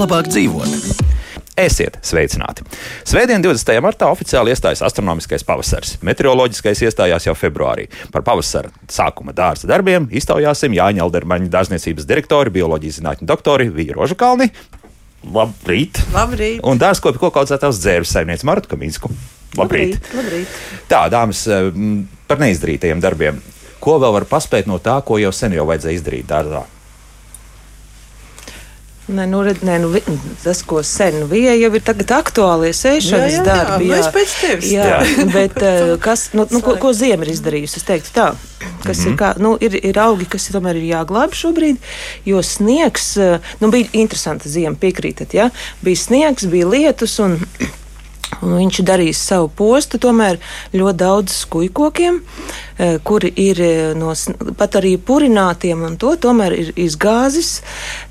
Labāk dzīvot? Esiet sveicināti! Svētdien, 20. martā, oficiāli iestājas astronomiskais pavasaris. Meteoroloģiskais iestājās jau februārī. Par pavasara sākuma dārza darbiem iztaujāsim Jāņa Aldermaņa dārzniecības direktori, bioloģijas zinātņu doktori Vīru Rožakalni. Labrīt! Labrīt! Un dārzkopi koku audzētājs dzērves saimniece Marta Kaminsku. Labrīt. Labrīt, labrīt. Tā, dāmas, eh, par neizdarītajiem darbiem. Ko vēl var paspēt no tā, ko jau sen jau vajadzēja izdarīt dārzā? Nē, nu, red, nē, nu, vi- tas, ko sen nu, bija, jau ir tagad aktuālie sēšanas Jā, jā, jā, darbi. mēs pēc tevis. Jā, Jā. bet eh, kas, nu, nu, ko, ko ziema ir izdarījusi? Es teiktu tā, kas ir, kā, nu, ir, ir augi, kas tomēr ir jāglāb šobrīd, jo sniegs, eh, nu, bija interesanta ziema, piekrītat, ja? Bija sniegs, bija lietus un Un viņš darīs savu postu, tomēr ļoti daudz skujkokiem, eh, kuri ir eh, no, pat arī purinātiem, un to tomēr ir izgāzis.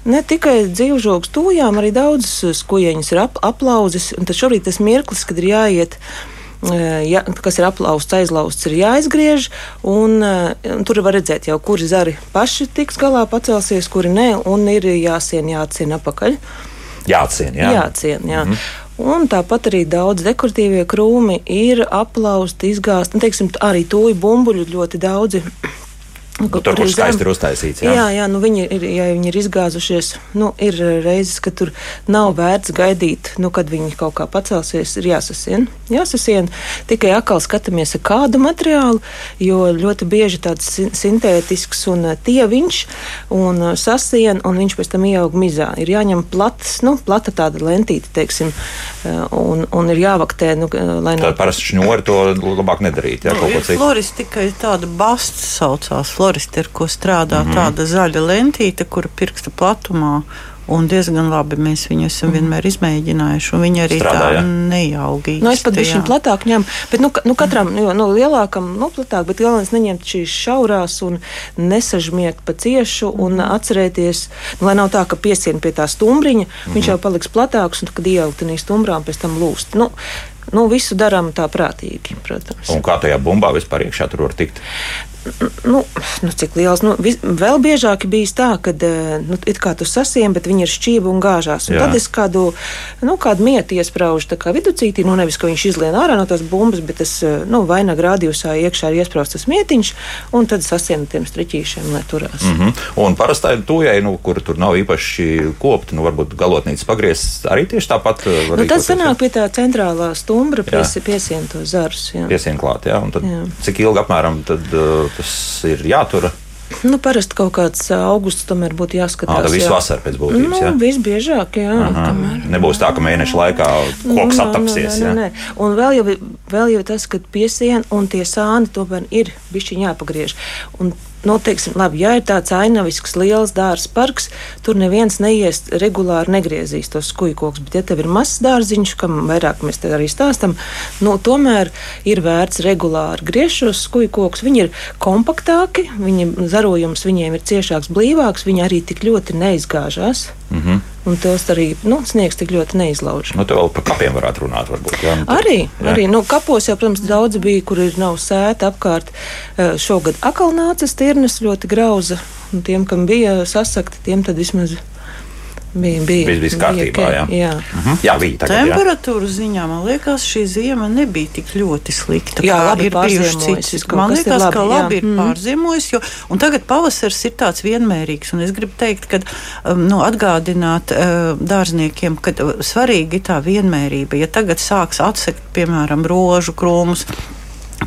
Ne tikai dzīvžogs tūjām, arī daudz skujeņus ir ap, aplauzis, tad šobrīd tas mirklis, kad ir jāiet. eh, Ja, kas ir aplausts, aizlausts, ir jāizgriež. Un, un tur var redzēt, jau kuri zari paši tiks galā, pacelsies, kuri nē, un ir jāsien, jācien apakaļ. Jāciena, jā. Jā, cien, jā. Mm -hmm. Un tāpat arī daudz dekoratīvie krūmi ir aplausti, izgāzti. Nu, teiksim, arī tūju bumbuļu ļoti daudzi. Tur, kur skaisti ir uztaisīts. Jā, Jā. jā, nu viņi ir, ja viņi ir izgāzušies. Nu, ir reizes, ka tur nav vērts gaidīt, nu, kad viņi kaut kā pacelsies. Ir jāsasien. jāsasien. Tikai atkal skatāmies ar kādu materiālu, jo ļoti bieži tāds sin- sintētisks un eh, tieviņš un eh, sasien, un viņš pēc tam ieaug mizā. Ir jāņem plats, nu, plata tāda lentīte, teiksim, eh, un, un ir jāvaktē, nu, lai Tad nav. parasti šņori to labāk nedarīt. Jā, Nu, kaut ko ir citu. floristi tikai tāda basta saucās. Floristi, ar ko strādā Mhm. mm -hmm. tāda zaļa lentīte, kura pirksta platumā. Un diezgan labi mēs viņu esam vienmēr izmēģinājuši. un Viņi arī Strādā, tā jā? nejaugīgi. Nu, es pat biju platāk ņēmu, bet nu, nu, katram jo, nu, lielākam, nu, platāk, bet galvenais neņemt šīs šaurās un nesažmiegt pa ciešu un atcerēties, nu, lai nav tā, ka piesien pie tā stumbriņa, viņš jau paliks platāks un kad ieaugt tenī stumbrām pēc tam lūst. Nu, nu, visu darām tā prātīgi, protams. Un kā tajā bumbā vispār iekšā tur var tikt? Nu, nu, cik liels? Nu, vis, vēl biežāk bija tā, ka nu, it kā tu sasien, bet viņi ir šķīvi un gāžās. Un Jā. tad es kādu, nu, kādu mietu iesprāžu tā kā viducītī, nu nevis, ka viņš izlien ārā no tās bumbas, bet tas nu, vainaga rādījusā iekšā ir iesprāstīts tas mietiņš, un tad sasien ar tiem striķīšiem, lai turās. Mm. Mm -hmm. Un parastai tujai, nu, kur tur nav īpaši kopta, nu, varbūt galotnīca pagriezts, arī tieši tāpat. var Nu, tad sanāk pie tā centrālā stumbra, pies, piesien to zarus. Jā. Piesien klāt, jā. Un tad, Jā. cik ilgi apmēram tad, uh, tas ir jātura? Nu, parasti kaut kāds augusts tomēr būtu jāskatās. Tad visu vasaru pēc būtības. Nu, jā? visbiežāk, jā. Kamēr- Nebūs tā, ka mēneša laikā koks attapsies. Nē, jā? nē, nē. Un vēl jau, vēl jau tas, ka piesien un tie sāni tomēr ir bišķiņi jāpagriež. Un, Nu, teiksim, labi, ja ir tāds ainavisks, liels dārza parks, tur neviens neies regulāri negriezīs tos skujkokus. Bet, ja tev ir mazs dārziņš, kam vairāk mēs te arī stāstam, nu, tomēr ir vērts regulāri griezt šos skujkokus. Viņi ir kompaktāki, viņi, zarojums viņiem ir ciešāks, blīvāks, viņi arī tik ļoti neizgāžās. Mm -hmm. Un tos arī nu, sniegs tik ļoti neizlauž. Nu, te vēl par kapiem varētu runāt. Varbūt, jā? Nu, Arī, jā. arī nu, kapos jau, protams, daudz bija, kur ir nav sēta apkārt. Eh, Šogad atkal nāca stirnas ļoti grauza. Un tiem, kam bija sasakti, tiem tad vismaz bija. bija Viss bija kārtībā, bija, jā. jā. Mhm. Jā, bija tagad. Jā. Temperatūra ziņā man liekas, šī zima nebija tik ļoti slikta. Jā, kā labi ir citi. kaut Man liekas, labi, ka jā. labi ir Mhm. pārziemojis, jo un tagad pavasaris ir tāds vienmērīgs. Un es gribu teikt, ka um, nu, atgādināt uh, dārzniekiem, ka uh, svarīgi ir tā vienmērība. Ja tagad sāks atsekt, piemēram, rožu krūmus.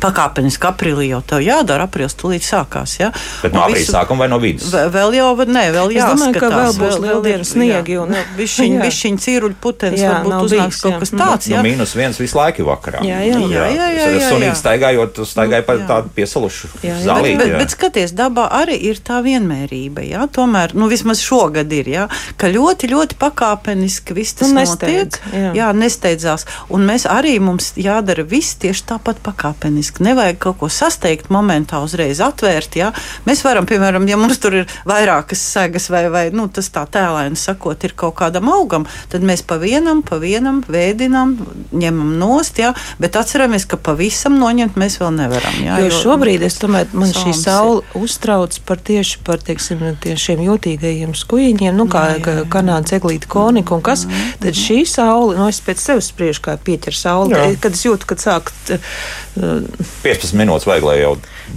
Pakāpeniski aprīlī jau tā jādara. Aprīlis tūlīt sākās. Ja? Bet no aprīļa sākuma vai no vidus? Vēl, vēl jau, nē, vēl Es domāju, ka jāskatās. vēl būs lieldienu sniegi un- Bišķiņ, Jā. bišķiņ cīruļu putenis Jā, varbūt uznāks bijis, kaut jā. kas Mhm. tāds. Nu, Jā, mīnus viens visu laiku vakarā. Jā, jā. Jā, jā, jā, jā, Sunīgi jā. staigājot, staigāja pa Jā. tādu piesalušu Jā, jā. zālīti. Bet, jā. bet skaties, dabā arī ir tā vienmērība. Jā? Tomēr, nu, vismaz šogad ir, jā? ka ļoti, ļoti pakāpeniski viss tas Nu, notiek. jā. jā, nesteidzās. Un mēs arī mums jādara viss tieši tāpat pakāpeniski. Pakāpeniski. Nevajag kaut ko sasteigt momentā, uzreiz atvērt. Ja? Mēs varam, piemēram, ja mums tur ir vairākas segas vai, vai nu, tas tā tēlēni sakot, ir kaut kādam augam, tad mēs pa vienam, pa vienam vēdinam, ņemam nost, ja? bet atceramies, ka pavisam noņemt mēs vēl nevaram. Ja? Jo, jo šobrīd es tomēr, man šī saule uztrauc par tieši par, teiksim, šiem jūtīgajiem skujiņiem, nu, kā, kā kanāda eglīta konika un kas, tad šī saule, nu, es pēc sevis spriežu, kā pieķer saule, jā. kad es jūtu, kad sāk. Uh, 15 minūtes vajag, lai jau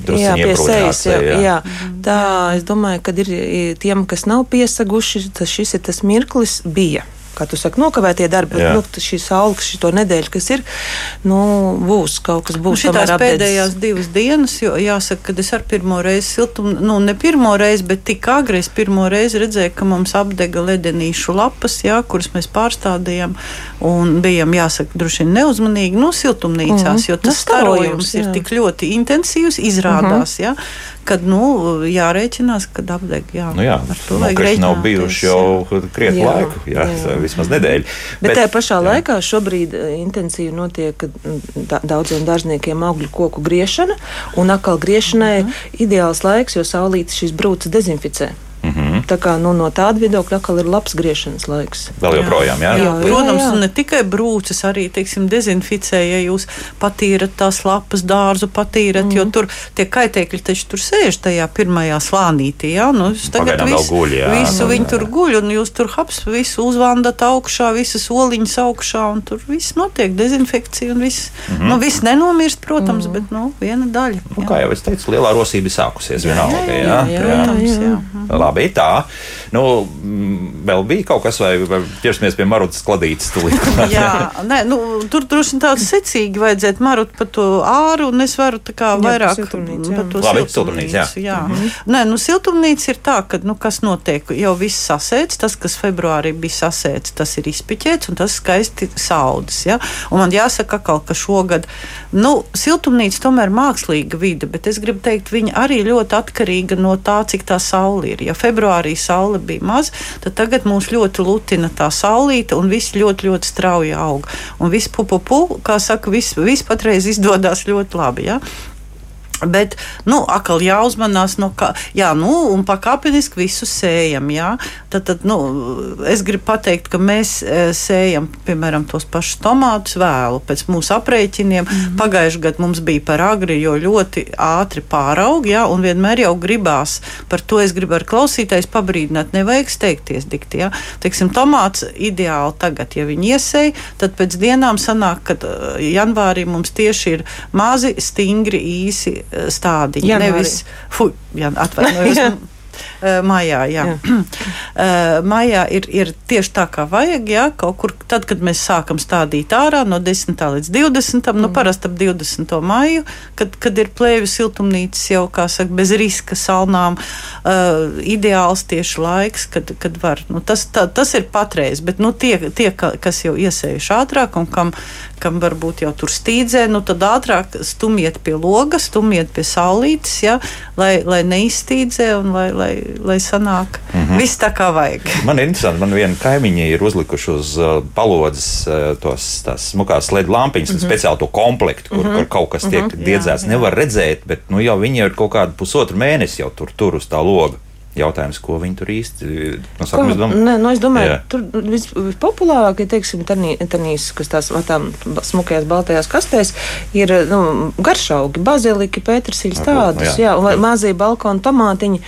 drusku iebrūdināts. Jā, jā. jā. Tā, es domāju, ka ir tiem, kas nav piesaguši, tas šis ir tas mirklis bija kā tu saki, nokavētie darbi, bet nu, šī saule, šī nedēļa, kas ir, nu, būs kaut kas būs. Šitās pēdējās divas dienas, jo jāsaka, ka es ar pirmo reizi siltum, nu, ne pirmo reizi, bet tik agri es pirmo reizi redzēju, ka mums apdega ledenīšu lapas, jā, kuras mēs pārstādījām, un bijām, jāsaka, droši vien neuzmanīgi, nu, siltumnīcās, mm -hmm. jo tas nu, starojums ir tik ļoti intensīvs, izrādās, mm -hmm. jā, kad nu, jārēķinās, ka apdeg. Jā, nu jā to vajag rēķināties. Nav bijuši jau krietni laiku, jā, jā. vismaz nedēļu. Bet, bet tajā pašā jā. laikā šobrīd eh, intensīvi notiek daudziem dārzniekiem augļu koku griešana, un atkal griešanai mm -hmm. ideāls laiks, jo saulītes šīs brūces dezinficē. Mm -hmm. Tā kā nu, no tāda viedokļa atkal ir labs griešanas laiks. Vēl joprojām, jā. jā. jā Protams, jā, jā. ne tikai brūces, arī, teiksim, dezinficē, ja jūs patīrat tās lapas dārzu, patīrat, mm -hmm. jo mhm. tur tie kaitēkļi taču tur sēž tajā pirmajā slānītī, jā. Nu, tagad visu, guļ, jā, visu jā, viņi jā. tur guļ, un jūs tur haps visu uzvandat augšā, visas oliņas augšā, un tur viss notiek, dezinfekcija un viss. Mm -hmm. Nu, viss nenomirst, protams, mm -hmm. bet, nu, viena daļa. Nu, kā jau es teicu, lielā rosība sākusies vienalga, jā. jā, jā, jā, jā, jā, jā. jā. jā. Labi bija tā. Nu, vēl bija kaut kas, vai, vai ķersimies pie marutas kladītes. Jā, nē, nu, tur droši vien tāds secīgi vajadzētu marut pa to āru, un es varu tā kā vairāk par to Labi, siltumnīcu. Jā. jā. Mm -hmm. Nē, nu, siltumnīca ir tā, ka, nu, kas notiek, jau viss sasēdz, tas, kas februārī bija sasēdz, tas ir izpiķēts, un tas skaisti saudas, ja? Un man jāsaka, akal, ka šogad, nu, siltumnīca tomēr mākslīga vide, bet es gribu teikt, viņa arī ļoti atkarīga no tā, cik tā saule ir. Ja februārī saule bija maz, tad tagad mūs ļoti lutina tā saulīte un viss ļoti, ļoti strauji aug. Un viss pupu, pu, kā saka, viss vis patreiz izdodas ļoti labi. Ja? Bet, nu, atkal jāuzmanās no kā, jā, nu, un pakāpeniski visu sējam. Jā. Tad, tad, nu, es gribu pateikt, ka mēs e, sējam, piemēram, tos pašus tomātus vēlu pēc mūsu aprēķiniem. Mm -hmm. Pagājušajā gadā mums bija par agri, jo ļoti ātri pāraug, jā, un vienmēr jau gribās. Par to es gribu ar klausītājs pabrīdināt, nevajag steigties dikti. Jā. Teiksim, tomāts ideāli tagad, ja viņi iesēj, tad pēc dienām sanāk, ka e, janvārī mums tieši ir mazi, stingri, īsi stādiņi. Janvāri. Nevis, fuj, jā, atvainojos. Maijā, jā. jā. Maijā ir, ir tieši tā, kā vajag. Jā, kaut kur tad, kad mēs sākam stādīt ārā no 10. līdz 20. Nu, mm. nu, parasti ap 20. maiju, kad, kad ir plēvi siltumnīcas jau, kā saka, bez riska salnām, uh, ideāls tieši laiks, kad, kad var. Nu, tas, tā, tas ir patreiz, bet nu, tie, tie, kas jau iesējuši ātrāk un kam, kam varbūt jau tur stīdzē, nu, tad ātrāk stumiet pie loga, stumiet pie saulītes, ja, lai, lai neizstīdzē un lai, lai, lai sanāk mm -hmm. viss tā kā vajag. Man ir interesanti, man viena kaimiņa ir uzlikuši uz uh, palodzes uh, tos tās smukās LED lampiņas mm -hmm. speciāli to komplektu, kur, mm -hmm. kur kaut kas tiek mm -hmm. diedzēts. Jā, jā. Nevar redzēt, bet nu, jau viņi ir kaut kādu pusotru mēnesi jau tur, tur uz tā loga. Jautājums, ko viņi tur īsti no sākuma domā? Nē, nu es domāju, Jā. tur vis, vispopulārākie, teiksim, tanīs, kas tās tām smukajās baltajās kastēs, ir nu, garšaugi, baziliki, pētersīļas tādus, jā, jā un mazie balkoni tomātiņi,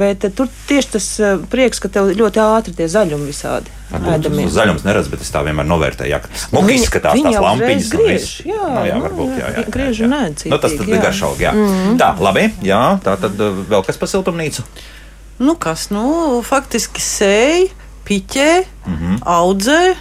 bet tur tieši tas eh, prieks, ka tev ļoti ātri tie zaļumi visādi. Zaļums neredz, bet es tā vienmēr novērtēju, ja smuki nu, izskatās tās lampiņas. Griež, jā, nu, jā, varbūt, jā, jā, griež un nēd. Nu, tas tad garšaugi, jā. Mm -hmm. Tā, labi, jā, tā tad eh, vēl kas pa siltumnīcu? Nu, kas nu, faktiski sēž, piķē, mm -hmm. audzē.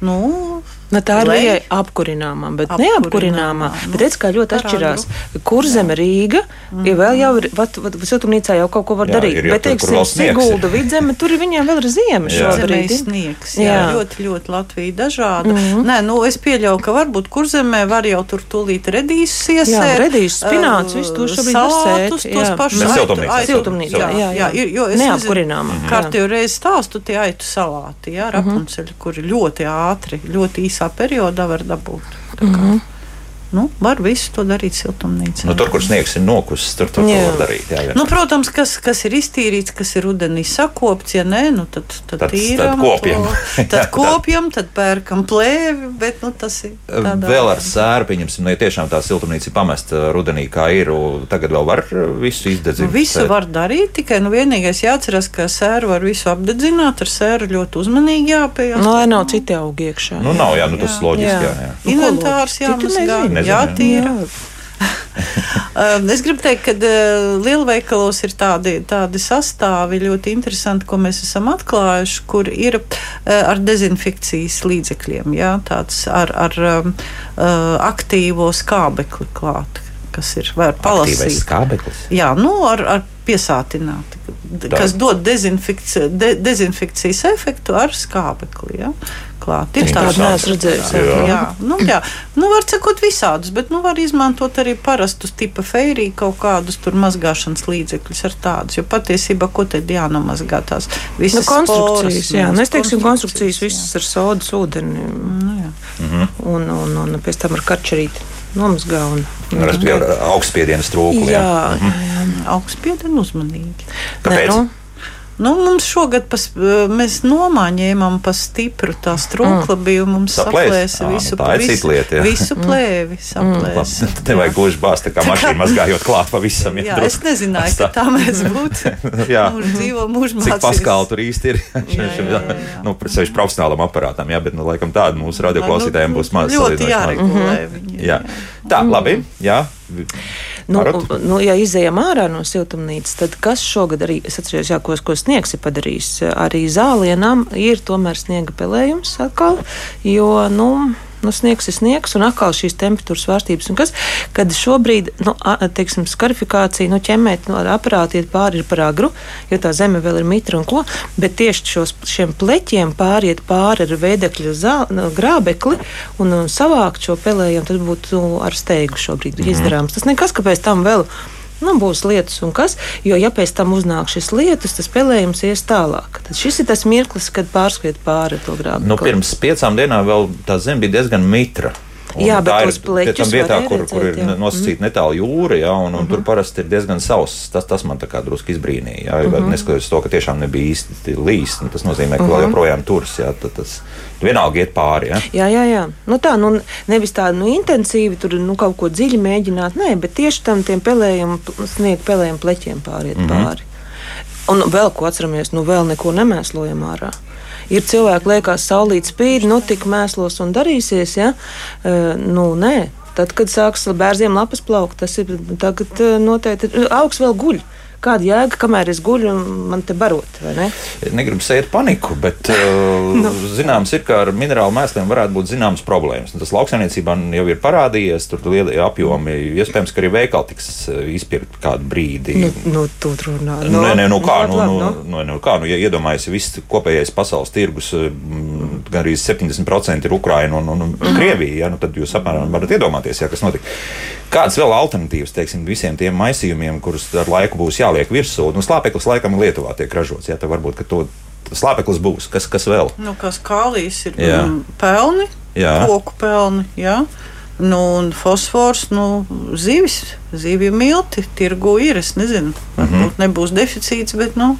Nu, Nu, tā ir liela apkurināmā, bet neapkurināmā. Nu, bet redz, kā ļoti atšķirās. Kur zeme Rīga, ja vēl jau ir, vat, vat, siltumnīcā jau kaut ko var jā, darīt. Ir, bet, teiksim, Sigulda vidzeme, tur viņiem vēl ir ziema šobrīd. Sniegs, jā, jā. ļoti, ļoti Latvija dažāda. Mm -hmm. Nē, nu, es pieļauju, ka varbūt kurzemē var jau tur tūlīt redīsus iesēt. Jā, redīsus, spināts, visu to šobrīd salātus, tos pašus siltumnīcā. Jā, jā, jā. jā. Jo es neapkurināmā. Kārtīgi reiz stāstu tie aitu salāti, jā, rapunceļi, kuri ļoti ātri, ļoti īsi īsā periodā var dabūt. Mm -hmm. Nu, var visu to darīt siltumnīcā. Nu, tur, kur sniegs ir nokusis, tur, tur to Jā. var darīt. Jā, jā. Nu, protams, kas, kas ir iztīrīts, kas ir rudenī sakopts, ja nē, nu, tad, tad, Tad- tīram tad kopjam. To, tad kopjam, tad pērkam plēvi, bet nu, tas ir tādā Vēl ar sēru, pieņemsim, nu, ja tiešām tā siltumnīca ir pamesta rudenī, kā ir, tagad vēl var visu izdedzīt. Nu, visu var darīt, tikai nu, vienīgais jāatcerās, ka sēru var visu apdedzināt. Ar sēru ļoti uzmanīgi jāpieejas. Nu, lai nav citi augi iekšā. Nu, nav, jā, nu, tas Jā. loģiski, jā, Jā. jā. Nu, Inventārs? Citu jāmazgā, nezinu. Jā. jātīra. Jā. Um, Es gribu teikt, ka uh, lielveikalos ir tādi, tādi sastāvi ļoti interesanti, ko mēs esam atklājuši, kur ir uh, ar dezinfekcijas līdzekļiem, jā, tāds ar, ar um, uh, aktīvo skābekli klāt, kas ir var Aktīvais palasīt. skābeklis. Jā, nu, ar, ar piesātināti, Tā. Kas dod dezinfekci, de, dezinfekcijas efektu ar skābekli. Ja? Klāt. Ir Neesmu redzējusi, Jā, jā. Nu, jā. Nu, var sakot visādus, bet nu, var izmantot arī parastus tipa feiriju kaut kādus tur mazgāšanas līdzekļus ar tādus. Jo patiesībā, ko tad jānomazgā tās Nu, visas konstrukcijas, sporas, jā, nu, nu, es teiksim, konstrukcijas jā. visas ar sodas ūdeni Nu, jā. un, un, un pēc tam ar karčerīti Un, Nu, Respektīvi, ar augstspiedienas trūkumu. jā, jā, jā. Augstspiedienu uzmanīgi. Kāpēc? Nē, nu, Nu, mums šogad pas, mēs nomāņēmām pa stipru tā strūkla Mm. bija mums saplēsa nu visu, tā ir cita visu, lieta, jā. visu plēvi. Saplēsa. Labi, Nevajag gluži bāzt, tā kā mašīna mazgājot klāt pavisam. Jā, es nezināju, ka tā mēs būtu. Jā. Mūžu dzīvo, mūžu Cik mācības. paskāli tur īsti ir? Jā, jā, jā, jā. nu, sevišķi profesionālam aparātam, jā, bet, nu, laikam tādu mūsu radioklausītājiem būs maz. Ļoti jāregulē viņi. Jā. Tā, labi, jā. Nu, nu, ja izējām ārā no siltumnīcas, tad kas šogad arī, es atceros, jā, ko, ko sniegs ir padarījis, arī zālienam ir tomēr sniega pelējums atkal, jo, nu, Nu, sniegs ir sniegs, un atkal šīs temperatūras svārstības. Un kas, kad šobrīd, nu, teiksim, skarifikācija, nu, ķemmēt no ar aparātu iet pāri ir par agru, jo tā zeme vēl ir mitra un ko, bet tieši šos, šiem pleķiem pāriet pāri ar veidekļu zā, nu, grābekli un, un savākt šo pelējumu, tad būtu nu, ar steigu šobrīd mm. izdarāms. Tas nekas, kāpēc tam vēl. Nu, būs lietus un kas, jo ja pēc tam uznāk šis lietus, tas spēlējums ies tālāk. Tad šis ir tas mirklis, kad pārskriet pāri to grāmatu. Nu, pirms piecām dienām vēl tā zeme bija diezgan mitra. Jā, bet tā ir pleķus vietā, kur, kur ir redzēt, jā. Mhm. nosacīta netālu jūra, jā, un, un tur parasti ir diezgan sauss. Tas, tas man tā kā drusku izbrīnīja. Jā, Mhm. mm. Neskatoties to, ka tiešām nebija īsti līs, nu, tas nozīmē, ka Mhm. vēl joprojām turas, jā, tad tas vienalga iet pāri. Jā. Jā, jā, jā. Nu, tā nu, nevis tā nu, intensīvi tur nu, kaut ko dziļi mēģināt, nē, bet tieši tam tiem pelējiem, sniegt pelējiem pleķiem pāriet mm Mhm. -hmm. pāri. Un vēl ko atceramies, nu vēl neko nemēslojam ārā. Ir cilvēki, liekas, saulīt spīd, nu tik mēslos un darīsies, ja? Uh, nu, nē. Tad, kad sāks bērniem lapas plaukt, tas ir tagad uh, noteikti ir- augs vēl guļ. Kāda jēga, kamēr es guļu un man te barot, ne? Negribu sēt paniku, bet uh, Nu. zināms ir, ka ar minerālu mēsliem varētu būt zināmas problēmas. Nu, Tas lauksaimniecībā jau ir parādījies, tur lielie apjomi. Iespējams, ka arī veikali tiks uh, izpirkt kādu brīdi. Nu, nu tu runā. Nu, nē, nē, nu kā, nu, nu, nu, nu, kā, nu, ja iedomājas, ka viss kopējais pasaules tirgus gan arī 70% ir Ukraina un, un, un Mhm. Krievija, ja, nu, tad jūs apmēram varat iedomāties, ja, kas notika. Kādas vēl alternatīvas, teiksim, visiem tiem maisījumiem, kurus ar laiku būs jāliek virsū? Nu, slāpeklis laikam Lietuvā tiek ražots, tad varbūt, ka to slāpeklis būs. Kas, kas vēl? Nu, kas kālīs ir Jā. mm, pelni, Jā. koku pelni. Jā. Nu, un fosfors, nu, zivis, zivju milti, tirgu ir. Es nezinu, varbūt nebūs deficīts, bet, nu,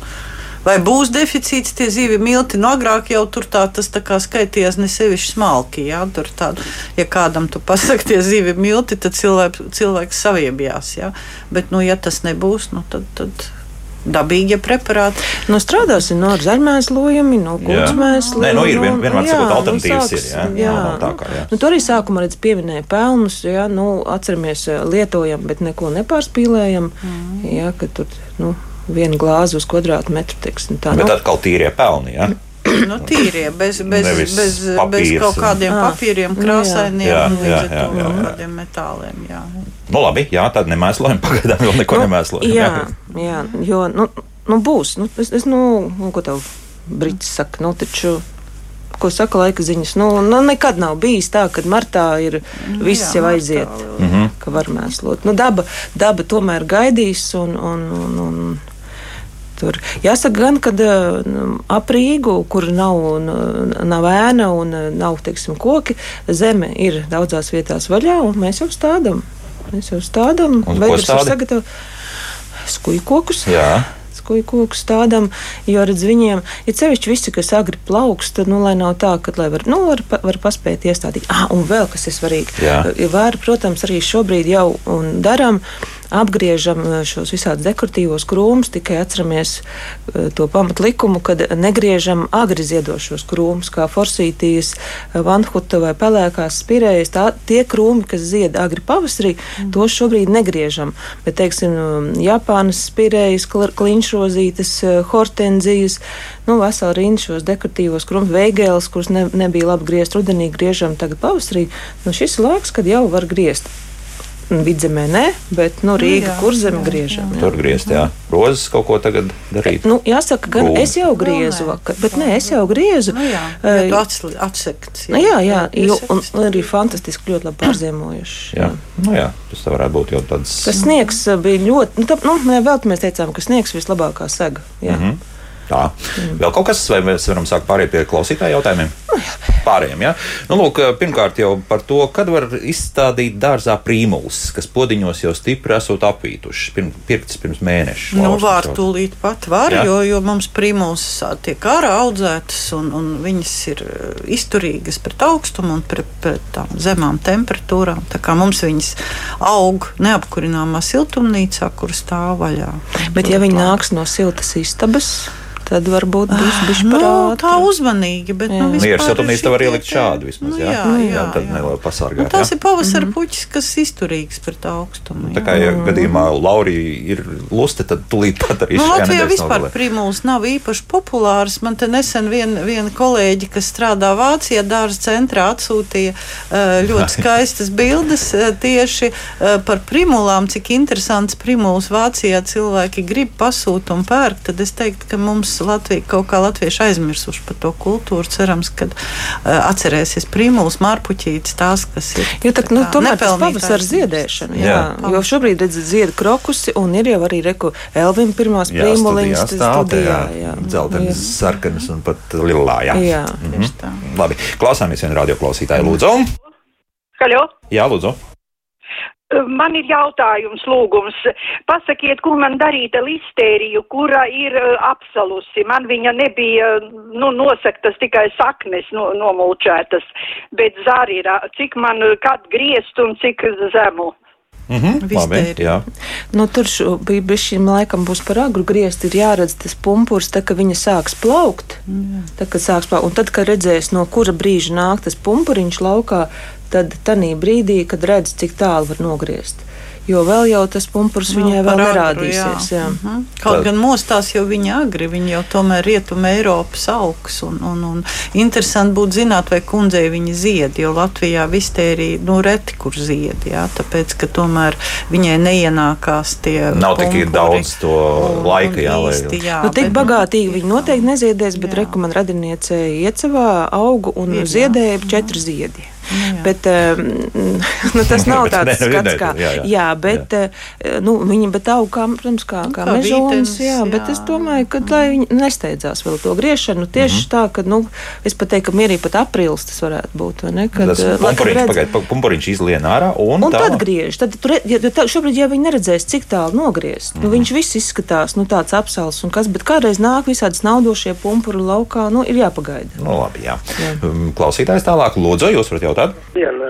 vai būs deficīts tie zivju milti. Nu, agrāk jau tur tā, tas tā kā skaitījās ne sevišķi smalki. Jā, tur tādu, ja kādam tu pasaki tie zivju milti, tad cilvēks, cilvēks saviebjās. Jā. Bet, nu, ja tas nebūs, nu, tad. tad Dabīgie preparāti. Nu, strādāsim no zaļmēslojumi, no Jā. kūtsmēsliem. Nē, nu, ir vien- vienmēr jā, sakot, nu, alternatīvas ir, sāks- jā. jā. Nav- nav tā kā, jā. Nu, tur arī sākumā redz pieminēja pelnus, jā, nu, atceramies, eh, lietojam, bet neko nepārspīlējam, mm. jā, ka tur, nu, viena glāze uz kvadrātmetru, teiksim, tā. Bet nu, atkal tīrie pelni. Ja? Nu, tīrie, bez, bez, Nevis bez, bez papīrs kaut un- kādiem Ā, papīriem, nu jā. krāsainiem, Jā, un jā, ar jā, to jā, kaut jā. kādiem metāliem. Jā. Nu, labi, jā, tad nemēslojam, pagaidām vēl neko nu, nemēslojam. jā, jā, jo, nu, nu būs, nu, es, es nu, nu, ko tev Brits saka, nu, taču. Ko saka laika ziņas? Nu, nu, nekad nav bijis tā, ka martā ir viss jā, jau martā aiziet. vēl. Mhm. ka var mēslot. Nu, daba, daba tomēr gaidīs, un, un, un, un Tur. Jāsaka, gan, ka ap Rīgu, kur nav, nav ēna un nav teiksim, koki, zeme ir daudzās vietās vaļā, un mēs jau stādām. Mēs jau stādām, veidus ir sagatavoti skujkokus. Jā kuģu koku stādām, jo redz, viņiem ir sevišķi visi, kas agri plaukst, tad, nu, lai nav tā, ka, lai var, nu, var, var paspēt iestādīt. Ah, un vēl kas ir svarīgi. Var, protams, arī šobrīd jau darām apgriežam eh, šos visādus dekoratīvos krūmus, tikai atceramies eh, to pamatlikumu, kad negriežam agri ziedošos krūmus, kā forsītīs, eh, vanhuta vai pelēkās spirējas. Tā, tie krūmi, kas zied agri pavasarī, mm. tos šobrīd negriežam. Bet, teiksim, Japānas spirējas, kliņšrozītes, hortenzijas, nu, vesela rinda šos dekoratīvos krūmus, veigēles, kurus ne, nebija labi griezt rudenī, griežam tagad pavasarī. Nu, šis ir laiks, kad jau var griezt. Vidzemē nē, bet nu, Rīga, kur zeme griežam. Jā. Tur griezt, jā. Rozes kaut ko tagad darīt. Nu, jāsaka, gan Rūm. es jau griezu vakar, bet nē, es jau griezu. Nu, jā, uh, atsekts. Jā, jā, jā, jo, un, un arī fantastiski ļoti labi pārziemojuši. Jā. Jā. Nu, jā, tas varētu būt jau tāds. Tas sniegs bija ļoti, nu, tā, nu, vēl mēs teicām, ka sniegs vislabākā sega. Jā. Mm -hmm. Tā. Vēl kaut kas, vai mēs varam sākt pāriet pie klausītāju jautājumiem? Pārējiem, ja? Nu, lūk, pirmkārt jau par to, kad var izstādīt dārzā prīmulis, kas podiņos jau stipri esot apvītuši, pirm, pirktas pirms mēneša. Nu, var tūlīt pat var, ja? jo, jo mums prīmulis tiek ārā audzētas un, un viņas ir izturīgas pret augstumu un pret, pret tām zemām temperatūrām. Tā kā mums viņas aug neapkurināmā siltumnīcā, kur stāv vaļā. Bet ja viņi nāks no siltas istabas, tad varbūt būs bijis par nu, tā uzmanīgi. Bet, jā. nu, Mieru siltumnīca tev var ielikt šādu vismaz, nu, jā, jā, jā, jā, tad nevar pasargāt. Nu, tās jā. ir pavasara mm -hmm. puķis, kas izturīgs pret augstumu. Tā kā, ja gadījumā Laurija ir lusta, tad tūlīt pat arī nu, Latvijā vispār primuls nav īpaši populārs. Man te nesen viena vien kolēģi, kas strādā Vācijā, dārza centrā atsūtīja ļoti skaistas bildes tieši par primulām, cik interesants primuls Vācijā cilvēki grib pasūt un pērkt. Tad es teiktu, ka mums Latvija, kaut kā latvieši aizmirsuši par to kultūru. Cerams, ka uh, atcerēsies prīmulis, mārpuķītis, tās, kas ir. Jo tā, nu, tomēr tas pavasara ziedēšana, jā. jā. Jo šobrīd redz zied krokusi un ir jau arī reku Elvim pirmās prīmuliņas. Tas studijā, jā. Dzeltenis, sarkanas un pat lilā, jā. Jā, mhm. tā. Labi, klausāmies vienu radioklausītāju, lūdzu. Halo? Jā, lūdzu. Man ir jautājums, lūgums. Pasakiet, ko man darīt ar listēriju, kura ir uh, apsalusi. Man viņa nebija nu, nosaktas tikai saknes no, nomulčētas, bet zari ir, cik man kad griezt un cik zemu. Mm -hmm, labi, nu, tur bija bijis šim laikam būs par agru griezt, ir jāredz tas pumpurs, tā, ka viņa sāks plaukt. Mm. Tā, kad sāks plaukt. Un tad, kad redzēs, no kura brīža nāk tas pumpuriņš laukā, tad tajā brīdī, kad redz, cik tālu var nogriezt jo vēl jau tas pumpurs nu, viņai vēl nerādīsies. Jā. Jā. Uh -huh. Kaut Tad. gan mostās jau viņa agri, viņa jau tomēr rietuma Eiropas augs. Un, un, un interesanti būtu zināt, vai kundzei viņa zied, jo Latvijā vistērija nu, reti kur zied. Jā, tāpēc, ka tomēr viņai neienākās tie. Nav tik daudz to un, laika, jā, lai. Īsti, jā, nu, tik bet, bagātīgi viņi noteikti neziedēs, bet rekomendācija radiniecei iecavā augu un ir, ziedēja četri ziedi. Nu, bet, um, nu, tas nav tāds skats, kā. Jā, jā. jā bet jā. Uh, nu, viņi bet aug kā, protams, kā, kā, kā mežonis. Jā, jā, bet es domāju, ka lai viņi nesteidzās vēl to griešanu, tieši mm -hmm. tā, ka, nu, es pat teiktu, ka mierīgi pat aprīlis tas varētu būt, vai ne? Kad, tas uh, pumpuriņš, pagaid, pumpuriņš izlien ārā un, un tā. tad griež. Tad, tur, ja, tā, šobrīd, ja viņi neredzēs, cik tālu nogriezt, mm -hmm. nu, viņš viss izskatās, nu, tāds apsals un kas, bet kādreiz nāk visādi snaudošie pumpuri laukā, nu, ir jāpagaida. Nu, labi, jā. jā. Klausītājs tālāk, lūdzu, jūs varat jautāt? Dien,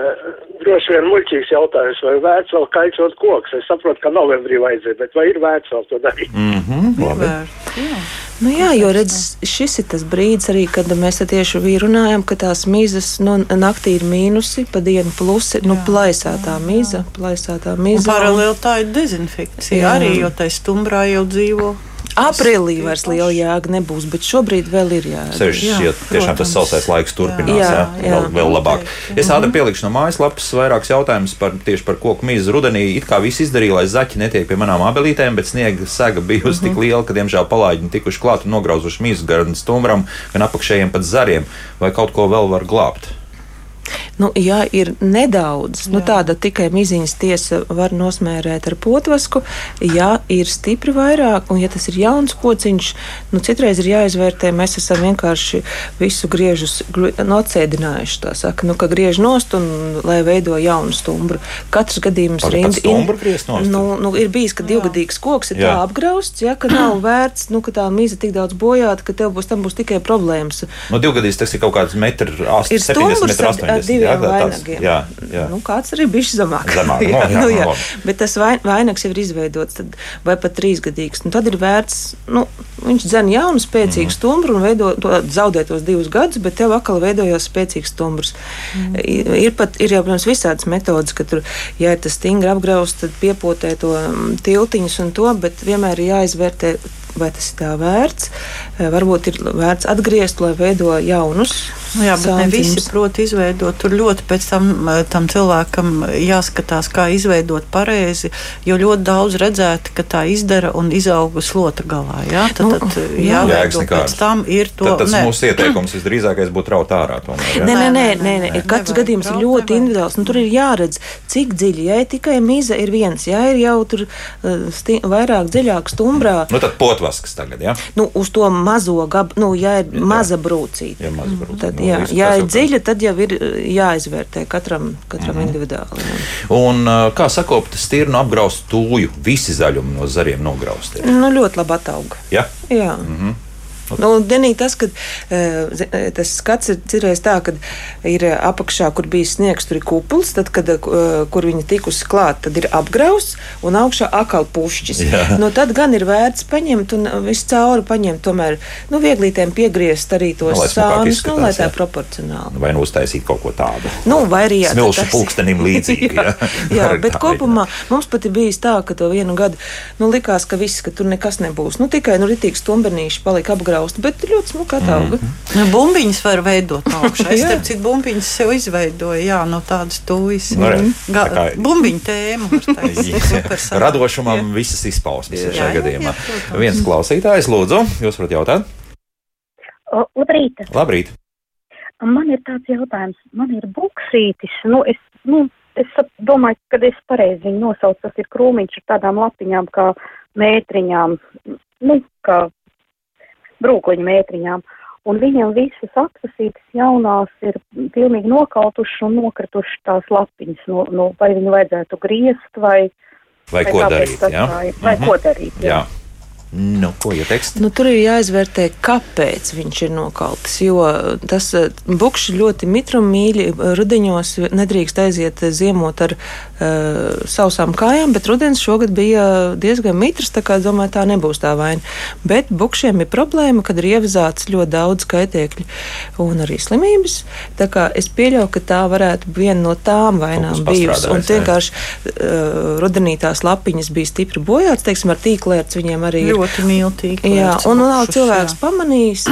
droši vien muļķīgs jautājums, vai vērts vēl kaicot koks. Es saprotu, ka novembrī vajadzēja, bet vai ir vērts vēl to darīt? Mm -hmm, Nu jā, jo redz, šis ir tas brīdis, arī, kad mēs tieši runājam, ka tās mizas nu, naktī ir mīnusi, pa dienu plusi, nu, plaisātā miza, plaisātā miza. Paralēli tā ir dezinfekcija jā. arī, jo tai stumbrā jau dzīvo Aprīlī vairs liela jēga nebūs, bet šobrīd vēl ir jēga. Sevišķi, ja tiešām tas sausais laiks turpinās, jā, jā, jā, vēl, vēl labāk. Es ātri pielikšu no mājaslapas vairākus jautājumus par, tieši par koku mīzu rudenī. It kā viss izdarīja, lai zaķi netiek pie manām abelītēm, bet sniega sega bijusi mm -hmm. tik mhm. liela, ka, diemžēl, palaiģi tikuši klāt un nograuzuši mīzu gan stumbram, gan apakšējiem pat zariem. Vai kaut ko vēl var glābt? Nu, ja ir nedaudz, nu, tāda tikai miziņas tiesa var nosmērēt ar potvasku, ja ir stipri vairāk, un ja tas ir jauns pociņš, nu, citreiz ir jāizvērtē, mēs esam vienkārši visu griežus nocēdinājuši, tā saka, nu, ka griež nost un lai veido jaunu stumbru. Katrs gadījums ir indi... nu, nu, ir bijis, ka divgadīgs koks ir Jā. tā apgrausts, ja, ka nav vērts, nu, ka tā miza tik daudz bojāta, ka tev būs, tam būs tikai problēmas. No nu, divgadīgs tas ir kaut kāds metrs, 70 metri, 80 diviem vainagiem. Jā, jā. Nu, kāds arī bija zemāk. zemāk jā, no, jā, nu, jā. No, Bet tas vainags jau ir izveidots, tad, vai pat trīsgadīgs. Nu, tad ir vērts, nu, viņš dzen jaunu, spēcīgu mm. stumbru un veido, to, zaudē tos divus gadus, bet tev atkal veidojās spēcīgs stumbrs. Mm. Ir, pat, ir jau, protams, visādas metodas, ka tur, ja ir tas stingri apgrausts, tad piepotē to mm, tiltiņus un to, bet vienmēr ir jāizvērtē vai tas ir tā vērts. Eh, varbūt ir vērts atgriezt, lai veido jaunus. Nu jā, bet santimus. ne visi prot izveidot. Tur ļoti pēc tam eh, tam cilvēkam jāskatās, kā izveidot pareizi, jo ļoti daudz redzēt, ka tā izdara un izauga slota galā. Jā, tad, nu, tad eh, jā, jāveido pēc tam ir to. Tad tas ne. mūsu ieteikums visdrīzākais būtu raut ārā. Tomēr, jā? nē, nē, nē, nē, nē. nē. katrs gadījums ir ļoti individuāls. Nu, tur ir jāredz, cik dziļi, ja tikai miza ir viens, ja ir jau tur uh, vairāk dziļāk stumbrā. Nu, tad pot Potvaskas tagad, jā? Nu, uz to mazo gabu, nu, ja ir jā. maza brūcīte. Jā, maza brūcīte. Tad, nu, jā, ja ir dziļa, tad jau ir uh, jāizvērtē katram, katram mm -hmm. individuāli. Jā. Un uh, kā sakopt stirnu apgraust tūju, visi zaļumi no zariem nograusti? Nu, ļoti labi atauga. Jā? Jā. Mm -hmm. Nu, Denī, tas, ka uh, tas skats ir cirējis tā, ka ir apakšā, kur bija sniegs, tur ir kupls, tad, kad, uh, kur viņi tikusi klāt, tad ir apgrausts un augšā akal pušķis. Nu, tad gan ir vērts paņemt un visu cauri paņemt, tomēr nu, vieglītēm piegriezt arī tos nu, sānus, nu, lai tā jā. proporcionāli. Vai nu uztaisīt kaut ko tādu. Nu, vai arī jā. Smilšu tas... pulkstenim līdzīgi. jā, jā bet kopumā mums pat ir bijis tā, ka to vienu gadu nu, likās, ka viss, ka tur nekas nebūs. Nu, tikai nu, ritīgs tumbernīši palika apgrausts graustu, bet ļoti smuka atauga. Mm -hmm. nu, bumbiņas var veidot augšā. Es starp citu bumbiņas sev izveidoju, jā, no tādas tūjas. No, nu, Ga tā kā... Bumbiņu tēmu. Radošumam jā. visas izpausmes jā, šajā jā, gadījumā. Jā, Viens klausītājs, lūdzu, jūs varat jautāt? O, labrīt! Labrīt! Man ir tāds jautājums, man ir buksītis, nu, es, nu, es domāju, ka es pareizi viņu nosaucu, tas ir krūmiņš ar tādām lapiņām kā mētriņām, nu, kā brūkoņu mētriņām. Un viņam visas atvasītas jaunās ir pilnīgi nokautušas un nokritušas tās lapiņas. No, no, vai viņu vajadzētu griezt vai, vai, vai ko darīt? Jā? Vai, mm -hmm. ko darīt? Jā. jā. Nu, ko ieteikt? Nu, tur ir jāizvērtē, kāpēc viņš ir nokauts. Jo tas eh, bukšs ļoti mitrumīļi rudeņos nedrīkst aiziet ziemot ar uh, sausām kājām, bet rudens šogad bija diezgan mitrs, tā kā domāju, tā nebūs tā vaina. Bet bukšiem ir problēma, kad ir ievazāts ļoti daudz kaitēkļu un arī slimības. Tā kā es pieļauju, ka tā varētu viena no tām vainām bijusi. Un vienkārši uh, rudenī tās lapiņas bija stipri bojāts, teiksim, ar tīklērts viņiem arī ir ļoti mīlīgi. Jā, un nav cilvēks jā. pamanījis.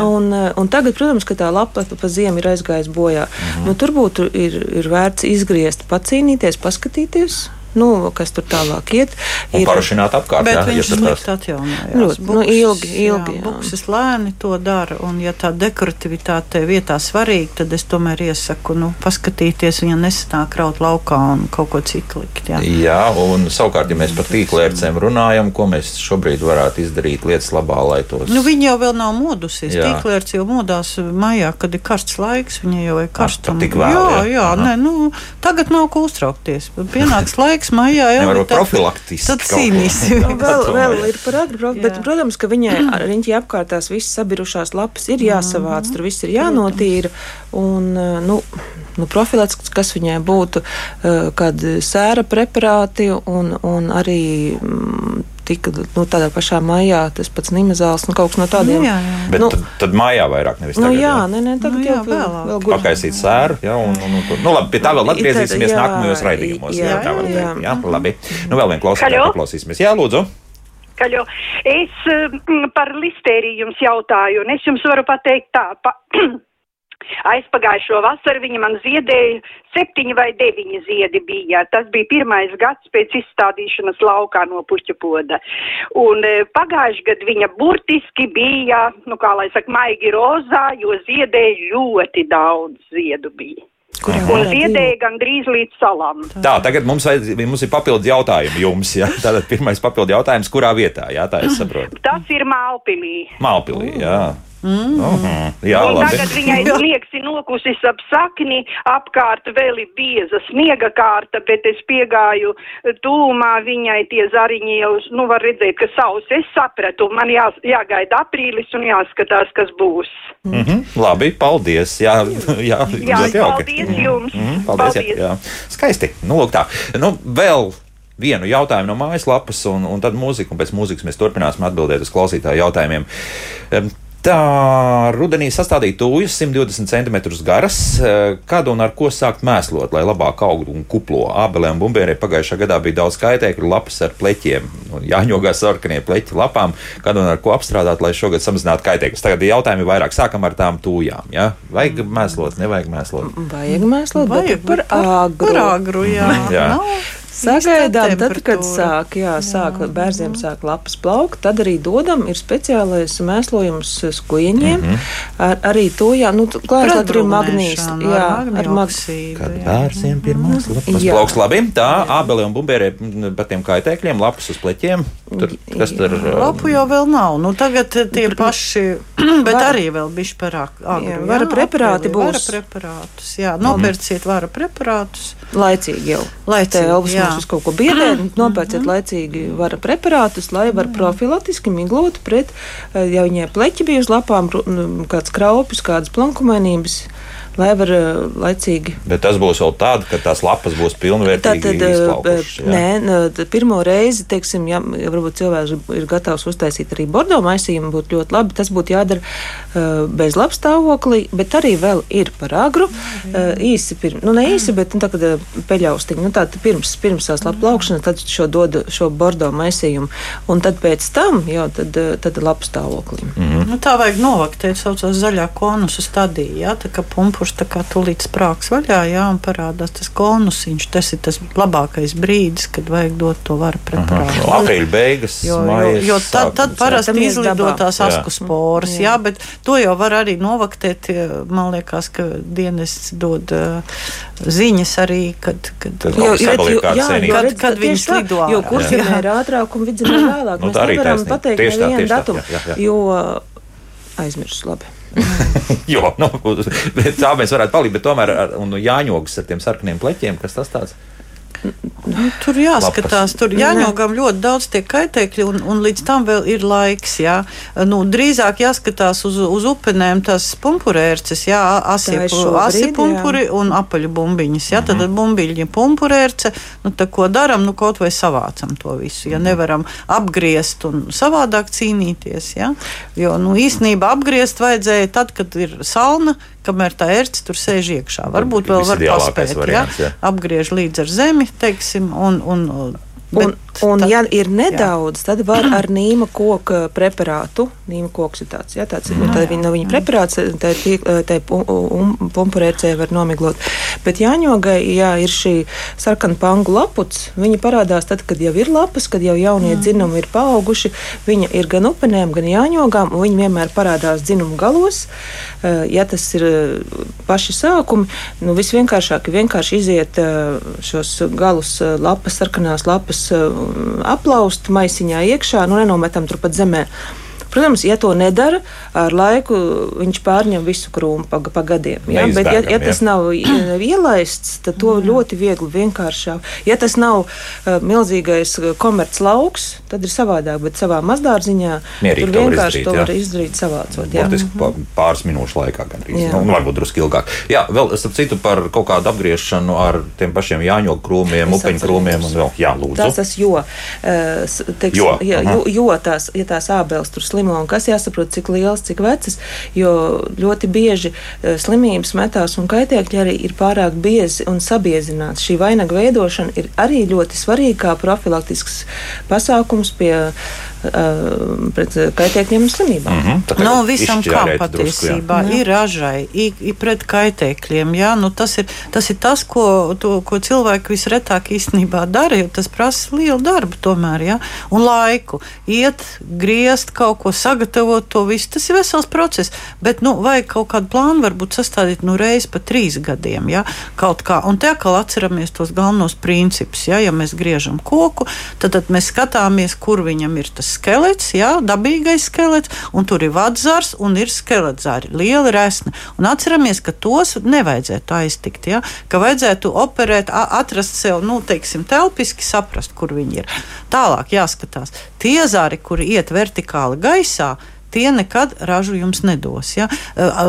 un, eh, un tagad, protams, ka tā lapa pa ziemu ir aizgājusi bojā. Mhm. Nu, tur būtu ir, ir vērts izgriezt, pacīnīties, paskatīties nu, kas tur tālāk iet. Ir parašināt apkārt. Bet jā, viņš slikt atjaunojās. Ļoti, nu, ilgi, ilgi. Jā, bukses lēni to dara, un ja tā dekoratīvitāte vietā svarīga, tad es tomēr iesaku, nu, paskatīties, viņa nesanāk raut laukā un kaut ko citu likt. Jā, jā un savukārt, ja mēs par tīklērcēm runājam, ko mēs šobrīd varētu izdarīt lietas labā, lai tos. Nu, viņa jau vēl nav modusies. Tīklērts jau modās maijā, kad ir karsts laiks, viņa jau ir karstuma. Jā, jā, jā, nē, nu, tagad nav ko uztraukties. Pienāks laiks laiks maijā jau ir profilaktiski. Tad cīnīsim. Nu, vēl, vēl ir par agru bet, protams, ka viņai riņķi apkārtās visas sabirušās lapas ir jāsavāc, tur viss ir jānotīra. Un, nu, nu, profilaktiski, kas viņai būtu, kad sēra preparāti un, un arī mm, tika nu, tādā pašā maijā tas pats nimazāls, nu, kaut kas no tādiem. Nu, jā, jā. Bet nu, tad, tad mājā vairāk nevis nu, tagad. Jā, nē, nē, tagad nu, jā, jau vēl, vēl gudri. Pakaisīt sēru, jā, un, un, un, nu, labi, pie tā vēl atgriezīsimies jā, nākamajos raidījumos. Jā, jā, tā var teikt. Jā, labi. Nu, vēl vien klausītāju paklausīsimies. Jā, lūdzu. Kaļo. Es mm, par listēriju jums jautāju, un es jums varu pateikt tā. Pa, Aizpagājušo vasaru viņa man ziedēja septiņi vai deviņi ziedi bija. Tas bija pirmais gads pēc izstādīšanas laukā no puķa poda. Un e, pagājuši gadu viņa burtiski bija, nu kā lai saka, maigi rozā, jo ziedēja ļoti daudz ziedu bija. Un ziedēja gandrīz līdz salām. Tā, tagad mums, vajadz, mums ir papildu jautājumi jums. Ja? Tātad pirmais papildu jautājums, kurā vietā? Jā, tā es saprotu. Tas ir Mālpilī. Mālpilī, jā. Mm. Uh -huh. Jā, un labi. tagad viņai liekas, ir nokusis ap sakni, apkārt vēl ir bieza sniega kārta, bet es piegāju tūmā viņai tie zariņi jau, nu, var redzēt, ka savus es sapratu. Man jā, jāgaida aprīlis un jāskatās, kas būs. Mm -hmm. Labi, paldies. Jā, jā, Jā, ļoti jauki. paldies jums. Mm -hmm. Paldies. Paldies. Jā, jā. Skaisti. Nu, lūk tā. Nu, vēl vienu jautājumu no mājaslapas, un, un tad mūzika, un pēc mūzikas mēs turpināsim atbildēt uz klausītāju jautājumiem. Tā rudenī sastādīja tūjas 120 cm garas. Eh, Kad un ar ko sākt mēslot, lai labāk augtu un kuplo? Ābelē un bumbierē pagājušā gadā bija daudz kaitēkļu, lapas ar pleķiem. Un Jāņogā sarkanie pleķi lapām, kad un ar ko apstrādāt, lai šogad samazinātu kaitēkļus. Tagad ir jautājumi vairāk. Sākam ar tām tūjām. Ja? Vajag mēslot, nevajag mēslot. Vajag mēslot, Vajag, par agru. Par agru, jā. Jā. Nav Sagaidām, tad, kad sāk, jā, sāk bērniem sāk lapas plaukt, tad arī dodam ir speciālais mēslojums skuiņiem. Mm -hmm. ar, arī to, jā, nu, klājas, ir magnīs. Jā, ar ar mag... magnioksīdu, Kad jā. bērniem pirmās lapas Jā. plauks labi, tā ābele un bumbierē mm, par tiem kaitēkļiem, lapas uz pleķiem. Tur, kas tur Lapu jau vēl nav. Nu, tagad tie paši, bet arī vēl bišķi par ag- agru. Jā, vara preparāti aprīlī. Vara būs. preparātus, jā. Nopērciet vara preparātus. Laicīgi jau. Laicīgi, jā. Mums uz kaut ko biedē, nopērciet laicīgi vara preparātus, lai var profilaktiski miglot pret, eh, ja viņai pleķi bija uz lapām, nu, kāds kraupis, kādas plankumainības, lai var eh, laicīgi Bet tas būs vēl tad, kad tās lapas būs pilnvērtīgi Tātad, izplaukušas. nē, pirmo reizi, teiksim, ja, ja varbūt cilvēks ir gatavs uztaisīt arī bordo maisījumu, būtu ļoti labi. Tas būtu jādara uh, bez labs stāvoklī, bet arī vēl ir par agru. Uh, īsi, pirms, nu ne īsi, bet nu, tā, kad peļaustiņi, nu tā tad pirms, pirms tās lapu plaukšanas, tad šo dodu šo bordo maisījumu. Un tad pēc tam jau tad, tad lapu stāvoklī. Mhm. Nu, tā vajag novaktēt, saucās zaļā konusa stadija. Jā, tā kā pumpurs tā kā tulīt sprāks vaļā, jā, un parādās tas konusiņš. Tas ir tas labākais brīdis, kad vajag dot to varu preparātu. No aprīļa beigas, Jo, jo, jo tad, tad jā. parasti izlido tās Jā. asku sporas, jā. jā, bet to jau var arī novaktēt. Man liekas, ka dienests dod uh, ziņas arī, kad, kad Kad kaut kas sabaliek kāds senīgs. Kad- kad viņš tā, lido Jo Jā. ir ātrāk un vidzemē vēlāk. Nu, Mēs nevaram pateikt nevienu datumu, jā, jā, jā. jo aizmirsu labi. Jo, nu, tā mēs varētu palikt, bet tomēr ar, un jāņogas ar tiem sarkaniem pleķiem, kas tas tāds? Nu, tur jāskatās, tur jāņogam ļoti daudz tie kaitēkļi, un, un līdz tam vēl ir laiks. Jā. Nu, drīzāk jāskatās uz, uz upenēm tās pumpurērces, jā, asi, Tā ir šobrīd, asi jā. pumpuri un apaļu bumbiņas. Jā, tad bumbiņi pumpurērce, nu, tā ko daram, nu, kaut vai savācam to visu. Ja nevaram apgriezt un savādāk cīnīties, jā. Jo, nu, īstenībā apgriezt vajadzēja tad, kad ir salna, kamēr tā ērce tur sēž iekšā. Varbūt vēl var paspēt, variants, jā. apgriež līdz ar zemi, teiksim, un, un, Un, un tad- ja ir nedaudz, tad var ar nīma koka preparātu. Nīma koks ir tāds, jā, tāds Mm. ir. Tad viņa no viņa preparāts, tā ir tā um- pumpurēcē var nomiglot. Bet jāņogai, jā, ir šī sarkana pangu laputs. Viņa parādās tad, kad jau ir lapas, kad jau jaunie Mm. dzinumi ir paauguši. Viņa ir gan upenēm, gan jāņogām, un viņa vienmēr parādās dzinumu galos. Ja tas ir paši sākumi, nu visvienkāršāk ir vienkārši iziet šos galus, lapas, sarkanās lapas aplaust maisiņā iekšā, nu nenometam turpat zemē. Protams, ja to nedara, ar laiku viņš pārņem visu krūmu pa, pa gadiem. Ja? Bet, ja, ja tas jā. nav ielaists, tad to ļoti viegli vienkāršāk. Ja tas nav uh, milzīgais uh, komerc lauks, tad ir savādāk, bet savā mazdārziņā Mierīgi tur to var vienkārši izdarīt, to jā. var izdarīt savācot. jā. Burtiski pa- pāris minūšu laikā, gandrīz. Jā. Nu, nu, varbūt drusku ilgāk. Jā, vēl starp citu par kaut kādu apgriešanu ar tiem pašiem jāņogu krūmiem, upeņu krūmiem un vēl, jā, lūdzu. Tas tas jo, eh, s- teiksim, Jo, jo, aha. jo, jo tās, ja tās ābeles tur slimo un kas jāsaprot, cik liels, cik vecas, jo ļoti bieži eh, slimības metās un kaitēkļi arī ir pārāk biezi un sabiezināts. Šī vainaga veidošana ir arī ļoti svarīga kā profilaktisks pasākums pie uh, pret kaitēkļiem un slimībām. Tā kā Nu, visam kam izšķērēt drusku, patiesībā ir ražai, ir, ir pret kaitēkļiem. Jā, nu, tas, ir, tas ir tas, ko, to, ko cilvēki visretāk īstenībā dara, jo tas prasa lielu darbu tomēr, jā, un laiku. Iet, griezt, kaut ko sagatavot to visu. Tas ir vesels process, bet nu, vajag kaut kādu plānu varbūt sastādīt nu, reizi pa trīs gadiem. Ja? Kaut kā, un te atkal atceramies tos galvenos principus. Ja, ja mēs griežam koku, tad, tad mēs skatāmies, kur viņam ir tas skelets, ja? dabīgais skelets, un tur ir vadzars un ir skeledzāri, liela resna. Un atceramies, ka tos nevajadzētu aiztikt, ja? ka vajadzētu operēt, atrast sev, nu, teiksim, telpiski saprast, kur viņi ir. Tālāk jāskatās. Tie zari, kuri iet vertikāli gaisā, gaisā, tie nekad ražu jums nedos. Ja?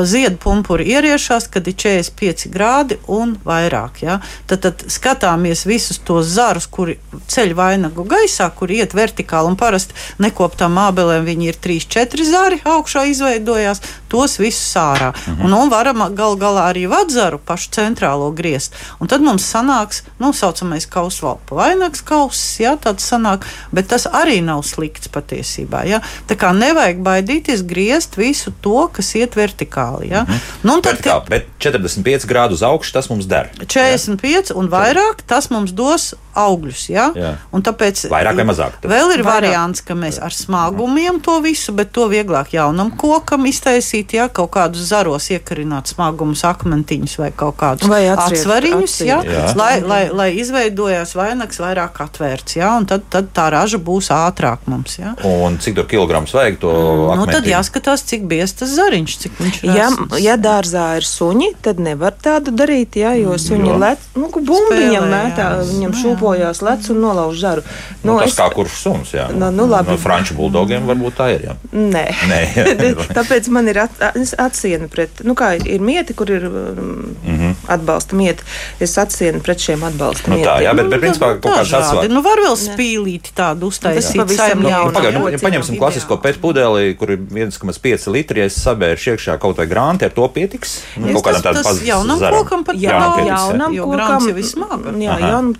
Ziedpumpuri ieriešās, kad ir 45 grādi un vairāk. Ja? Tad, tad skatāmies visus tos zarus, kuri ceļ vainagu gaisā, kuri iet vertikāli un parasti nekoptām ābelēm viņi ir 3-4 zari augšā izveidojās, tos visus ārā. Mhm. Un, un varam gal galā arī vadzaru pašu centrālo griezt. Un tad mums sanāks, nu, saucamais kauslaupa vainags kauss, ja, tāds sanāk, bet tas arī nav slikts patiesībā. Ja? Tā kā nevajag baidīties skatīties, griezt visu to, kas iet vertikāli. Ja? Mm -hmm. nu, tad, Vertikāli, bet 45 grādu uz augšu tas mums der. 45 ja? un vairāk tas mums dos augļus. Ja? Un tāpēc vairāk vai mazāk. Tad. Vēl ir vairāk. variants, ka mēs ar smagumiem to visu, bet to vieglāk jaunam kokam iztaisīt, ja kaut kādus zaros iekarināt smagumus, akmentiņus vai kaut kādus atsvariņus, ja? Jā. lai, lai, lai izveidojās vainags vairāk atvērts. Ja? Un tad, tad tā raža būs ātrāk mums. Ja? Un cik tur kilograms vajag to? Mm, nu, tad jāskatās, cik biezs tas zariņš, cik viņš ir. Ja, ja dārzā ir suņi, tad nevar tādu darīt, jā, jo suņi jo. lec, nu, bumbiņam mētā, viņam šūpojās lec un nolauž zaru. Nu, nu, tas es, kā kurš suns, jā. Nu, nu, labi. No franču buldogiem varbūt tā ir, jā. Nē. Nē Tāpēc man ir at, atsiena pret, nu kā ir mieti, kur ir mm -hmm. atbalsta mieti. Es atsienu pret šiem atbalsta nu, mietiem. Tā, jā, bet, bet principā kaut kāds atsvars. Nu, var vēl spīlīti tādu uztaisīt. Tas pavisam jaunu. Nu, pagaid, nu, paņemsim klasisko pēc pudeli, kur ir 1,5 litri, ja es sabēršu iekšā kaut vai grānti, ar to pietiks. Nu, kaut kādam tādam pazudumam. Jaunam kokam pat jā, jaunam, jaunam kokam jau vismaz. Jā, jaunam,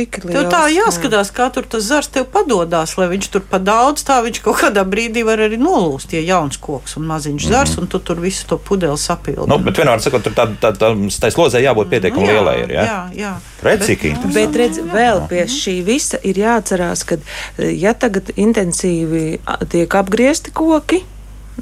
cik liels. Tev tā jāskatās, kā tur tas zars tev padodās, lai viņš tur pa daudz, tā viņš kaut kādā brīdī var arī nolūst, ja jauns koks un maziņš mm -hmm. zars, un tu tur visu to pudeli sapildi. Nu, bet vienmēr sakot, tur tā, tā, tā, tā slozē jābūt pietiekami nu, lielai. Ir, ja? Jā, jā. Redz, cik interesanti. Bet redz, vēl pie šī visa ir jāatcerās, ka ja tagad intensīvi tiek apgriezti koki,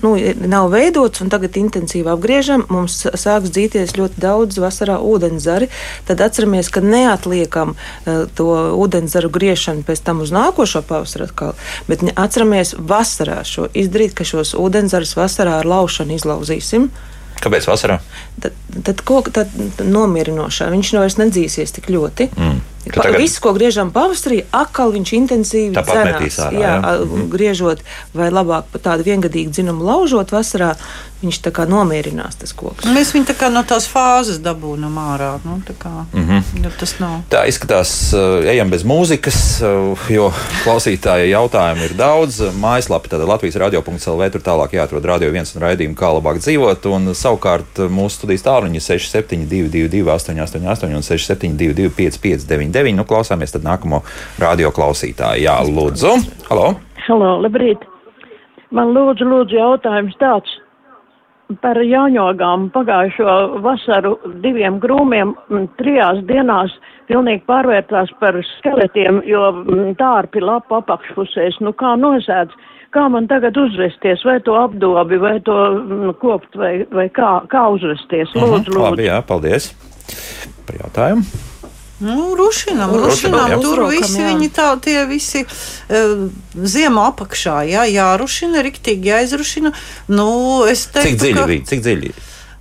nu, nav veidots, un tagad intensīvi apgriežam, mums sāks dzīties ļoti daudz vasarā ūdenzari. Tad atceramies, ka neatliekam uh, to ūdenzaru griešanu pēc tam uz nākošo pavasaru atkal, bet atceramies vasarā šo izdarīt, ka šos ūdenzarus vasarā ar laušanu izlauzīsim. Kāpēc vasarā? Tad, tad, koka, tad nomierinošā viņš vairs nedzīsies tik ļoti. Mm. Pa, tagad... Viss, ko griežam pavasarī, atkal viņš intensīvi cenās. Ārā, jā, jā. Mm. griežot, vai labāk pat tādu viengadīgu dzinumu laužot vasarā, viņš tā kā nomierinās tas koks. Mēs viņu tā kā no tās fāzes dabūnam ārā. Nu, tā, kā, mm -hmm. tas nav. tā izskatās, ejam bez mūzikas, jo klausītāju jautājumu ir daudz. Mājaslapa tāda Latvijas radio.clv tur tālāk jāatrod radio viens un raidījumu, kā labāk dzīvot. Un savukārt mūsu studijas tālruņi 6722, 888 un 672, 559 9. Nu, klausāmies tad nākamo radio klausītāju. Jā, lūdzu. Halo! Halo, labrīt! Man lūdzu, lūdzu jautājums tāds par jāņogām pagājušo vasaru diviem grūmiem trijās dienās pilnīgi pārvērtās par skeletiem, jo tārpi lapu apakšpusēs, nu kā nosēdz, kā man tagad uzvesties, vai to apdobi, vai to kopt, vai, vai kā, kā uzvesties. Lūdzu, mhm, lūdzu. Labi, jā, paldies par jautājumu. Nu, rušinam, nu, rušinam, rušinam tur visi jā. viņi tā, tie visi uh, ziemu apakšā, jā, jārušina, riktīgi jāizrušina. Nu, es teiktu, cik dziļi ka... bija, cik dziļi?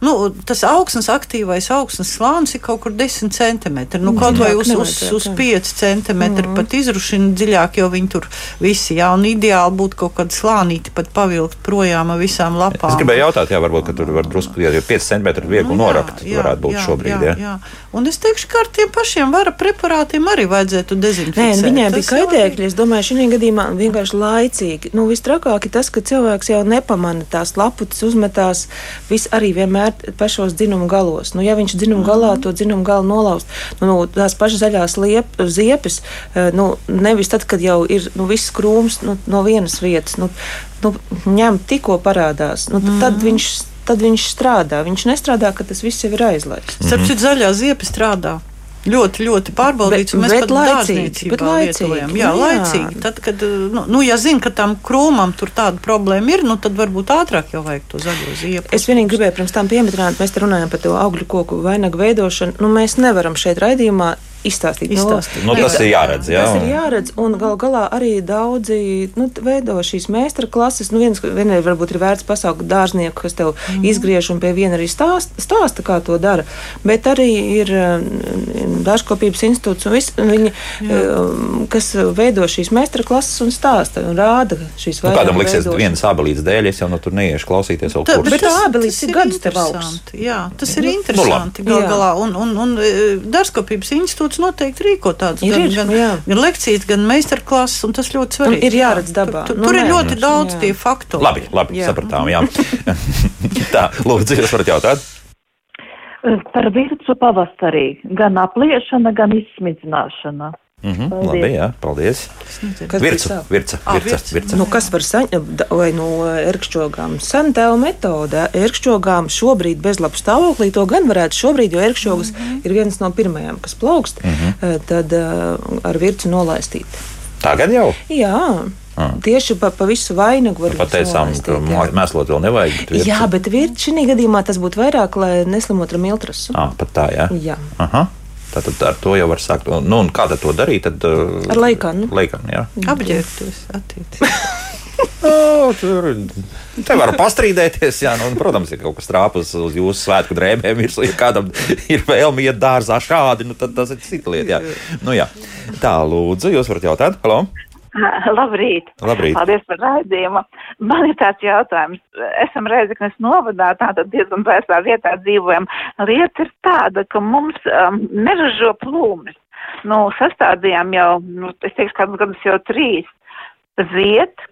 Nu, tas augsnes, aktīvais augsnes slānis ir kaut kur 10 centimetri. Nu, kaut vai uz, uz, uz 5 centimetri mm. pat izrušina dziļāk, jo viņi tur visi, jā, un ideāli būtu kaut kāda slānīti pat pavilkt projām ar visām lapām. Es gribēju jautāt, jā, varbūt, ka tur var drusku, ja 5 centimetri viegli nu, norakt, jā, varētu būt jā, šobrīd, jā. jā. jā. Un es teikšu, ka ar tiem pašiem vara preparātiem arī vajadzētu dezinficēt. Nē, viņai bija kaitēkļi, es domāju, šī gadījumā vienkārši laicīgi. Nu, Vistrakāk ir tas, ka cilvēks jau nepamana tās laputas, uzmetās, viss arī vienmēr vienmēr pašos dzinumu galos. Nu, ja viņš dzinumu galā to dzinumu galu nolaust, nu, nu, tās pašas zaļās liep, ziepes, eh, nu, nevis tad, kad jau ir nu, viss krūms nu, no vienas vietas, nu, nu, ņem tikko parādās, nu, tad, tad viņš tad viņš strādā. Viņš nestrādā, ka tas viss jau ir aizlaists. Starp citu, zaļā ziepa strādā. Ļoti, ļoti pārbaudīts. Bet- mēs bet laicīgi, bet laicīgi. Jā, nu jā. laicīgi. Tad, kad, nu, nu, ja zina, ka tam krūmam tur tāda problēma ir, nu, tad varbūt ātrāk jau vajag to zaļo ziepu. Es vienīgi gribēju pirms tam pieminēt, mēs te runājam par to augļu koku vainagu veidošanu. Nu, mēs nevaram šeit raidījumā izstāstīt. Izstāstīt. Nu, tas ir jāredz, jā. Tas ir jāredz, un gal galā arī daudzi nu, veido šīs meistara klases. Nu, viens, vienai varbūt ir vērts pasaukt dārznieku, kas tev mm. izgriež un pie viena arī stāsta, stāsta, kā to dara. Bet arī ir um, dārzkopības institūts, un vis, viņi, um, kas veido šīs meistara klases un stāsta un rāda šīs Nu, kādam liksies, veidošanu. vienas abelītes dēļ, es jau no tur neiešu klausīties vēl kursus. bet tā ābelītes tas ir gadus tev augs. interesanti. Jā, tas ir Nu, interesanti. labi. Gal Jā. galā, un, un, un e, dārzkopības institūts noteikti rīko tādas Ir, gan, ir, gan, jā. gan lekcijas, gan meistarklases, un tas ļoti Un svarīgi. ir jāredz dabā. Tur, tur, Nu, tur ir nē, ļoti nu, daudz jā. tie faktori. Labi, labi Jā. sapratām, jā. tā, lūdzu, jūs varat jautāt? Par virsu pavasarī gan apliešana, gan izsmidzināšana. Mhm, Paldies. labi, jā, paldies. Kas Virca, virca, Ā, virca, virca. virca. Nu, kas var saņemt, vai no ērkšķogām? Santēla metode. Ērkšķogām šobrīd bezlabas stāvoklī to gan varētu šobrīd, jo ērkšķogas ir viens no pirmajām, kas plaukst, eh, tad eh, ar vircu nolaistīt. Tagad jau Jā, Ah. tieši pa, pa visu vainagu var pateicām, viņus ka mēslot vēl nevajag. bet virca- Jā, bet virts šī gadījumā tas būtu vairāk, lai neslimot ar miltrasu. Ā, pat tā, jā. Jā. Aha. Tātad ar to jau var sākt. Nu, un kā tad to darīt? Tad, uh, Ar leikanu. Leikanu, jā. Apģērbties attiecīgi. O, tur te var pastrīdēties, jā, nu, un, protams, ja kaut kas trāpas uz jūsu svētku drēbēm, virsū, ja kādam ir vēlme iet dārzā šādi, nu, tad tas ir cita lieta. Jā. Nu, jā. Tā, lūdzu, jūs varat jautāt? Halo? Labrīt! Labrīt. Paldies par raidījumu. Man ir tāds jautājums. Esam Reizeknas novadā, tātad diezgan vēsā vietā dzīvojam. Lieta ir tāda, ka mums um, neražo plūmes. Nu, sastādījām jau, nu, es teikšu, kādus gadus jau trīs ziet,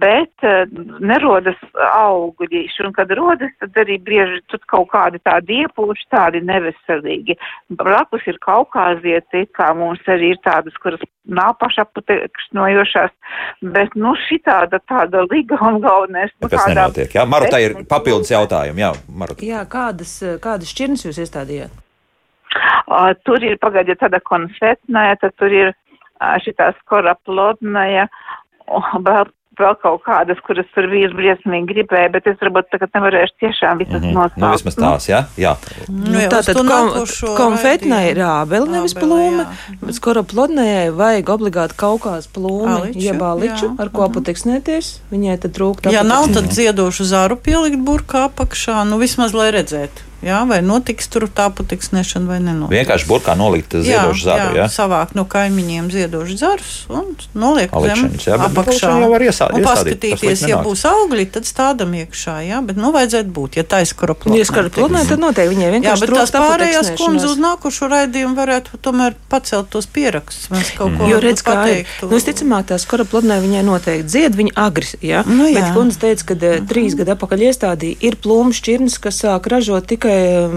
bet uh, nerodas augļīši. Un, kad rodas, tad arī bieži tur kaut kādi tādi iepūši, tādi neveselīgi. Blakus ir kaukāzieti, kā mums arī ir tādas, kuras nav pašaputekšņojošās, bet, nu, šī tāda, tāda liga un galvenais. Nu, Kas kādā- nenotiek? Jā, Marutai ir papildus jautājumi. Jā, Maruta. Jā, kādas, kādas šķirnes jūs iestādījāt? Uh, tur ir pagaidiet tāda konfetnāja, tad tur ir uh, šitā skora plodnāja, un vēl, vēl kaut kādas, kuras tur vīrs briesmīgi gribēja, bet es varbūt tagad nevarēšu tiešām visas Mhm. nosaukt. Nu, vismaz tās, jā. jā. Nu, jā, uz Tātad kom, konfetnai ir ābeli, nevis plūme, jā. bet skoroplodnējai vajag obligāti kaukās plūmi, Aliču, jeb aliču, jā, ar ko aputeksnēties. Viņai tad trūkt Ja nav, tad ziedošu zāru pielikt burkā apakšā, nu vismaz lai redzētu. Jā, vai notiks tur tā patiksnēšana vai nenotiks. Vienkārši burkā nolikt ziedošu zaru. Jā, savākt no kaimiņiem ziedošu zarus un noliekt zem Alikšanas, jā, bet apakšā. jau var iesā- un paskatīties, ja būs augļi, tad stādam iekšā, jā, bet nu vajadzētu būt, ja tā ir skoroplodnē. Ja skoroplodnē, tad noteikti viņai Jā, vienkārši bet tās pārējās kundzes uz nākošo raidījumu varētu tomēr pacelt tos pierakstus. Mēs kaut ko Jo redz, kā ir. pateiktu. Nu, visticamāk, tā skoroplodnē viņai noteikti dzied, viņa agri. Ja? Nu, jā. Bet kundze teica, ka uh, trīs gadu atpakaļ iestādīja, ir plūmu šķirnes, kas sāk ražot tikai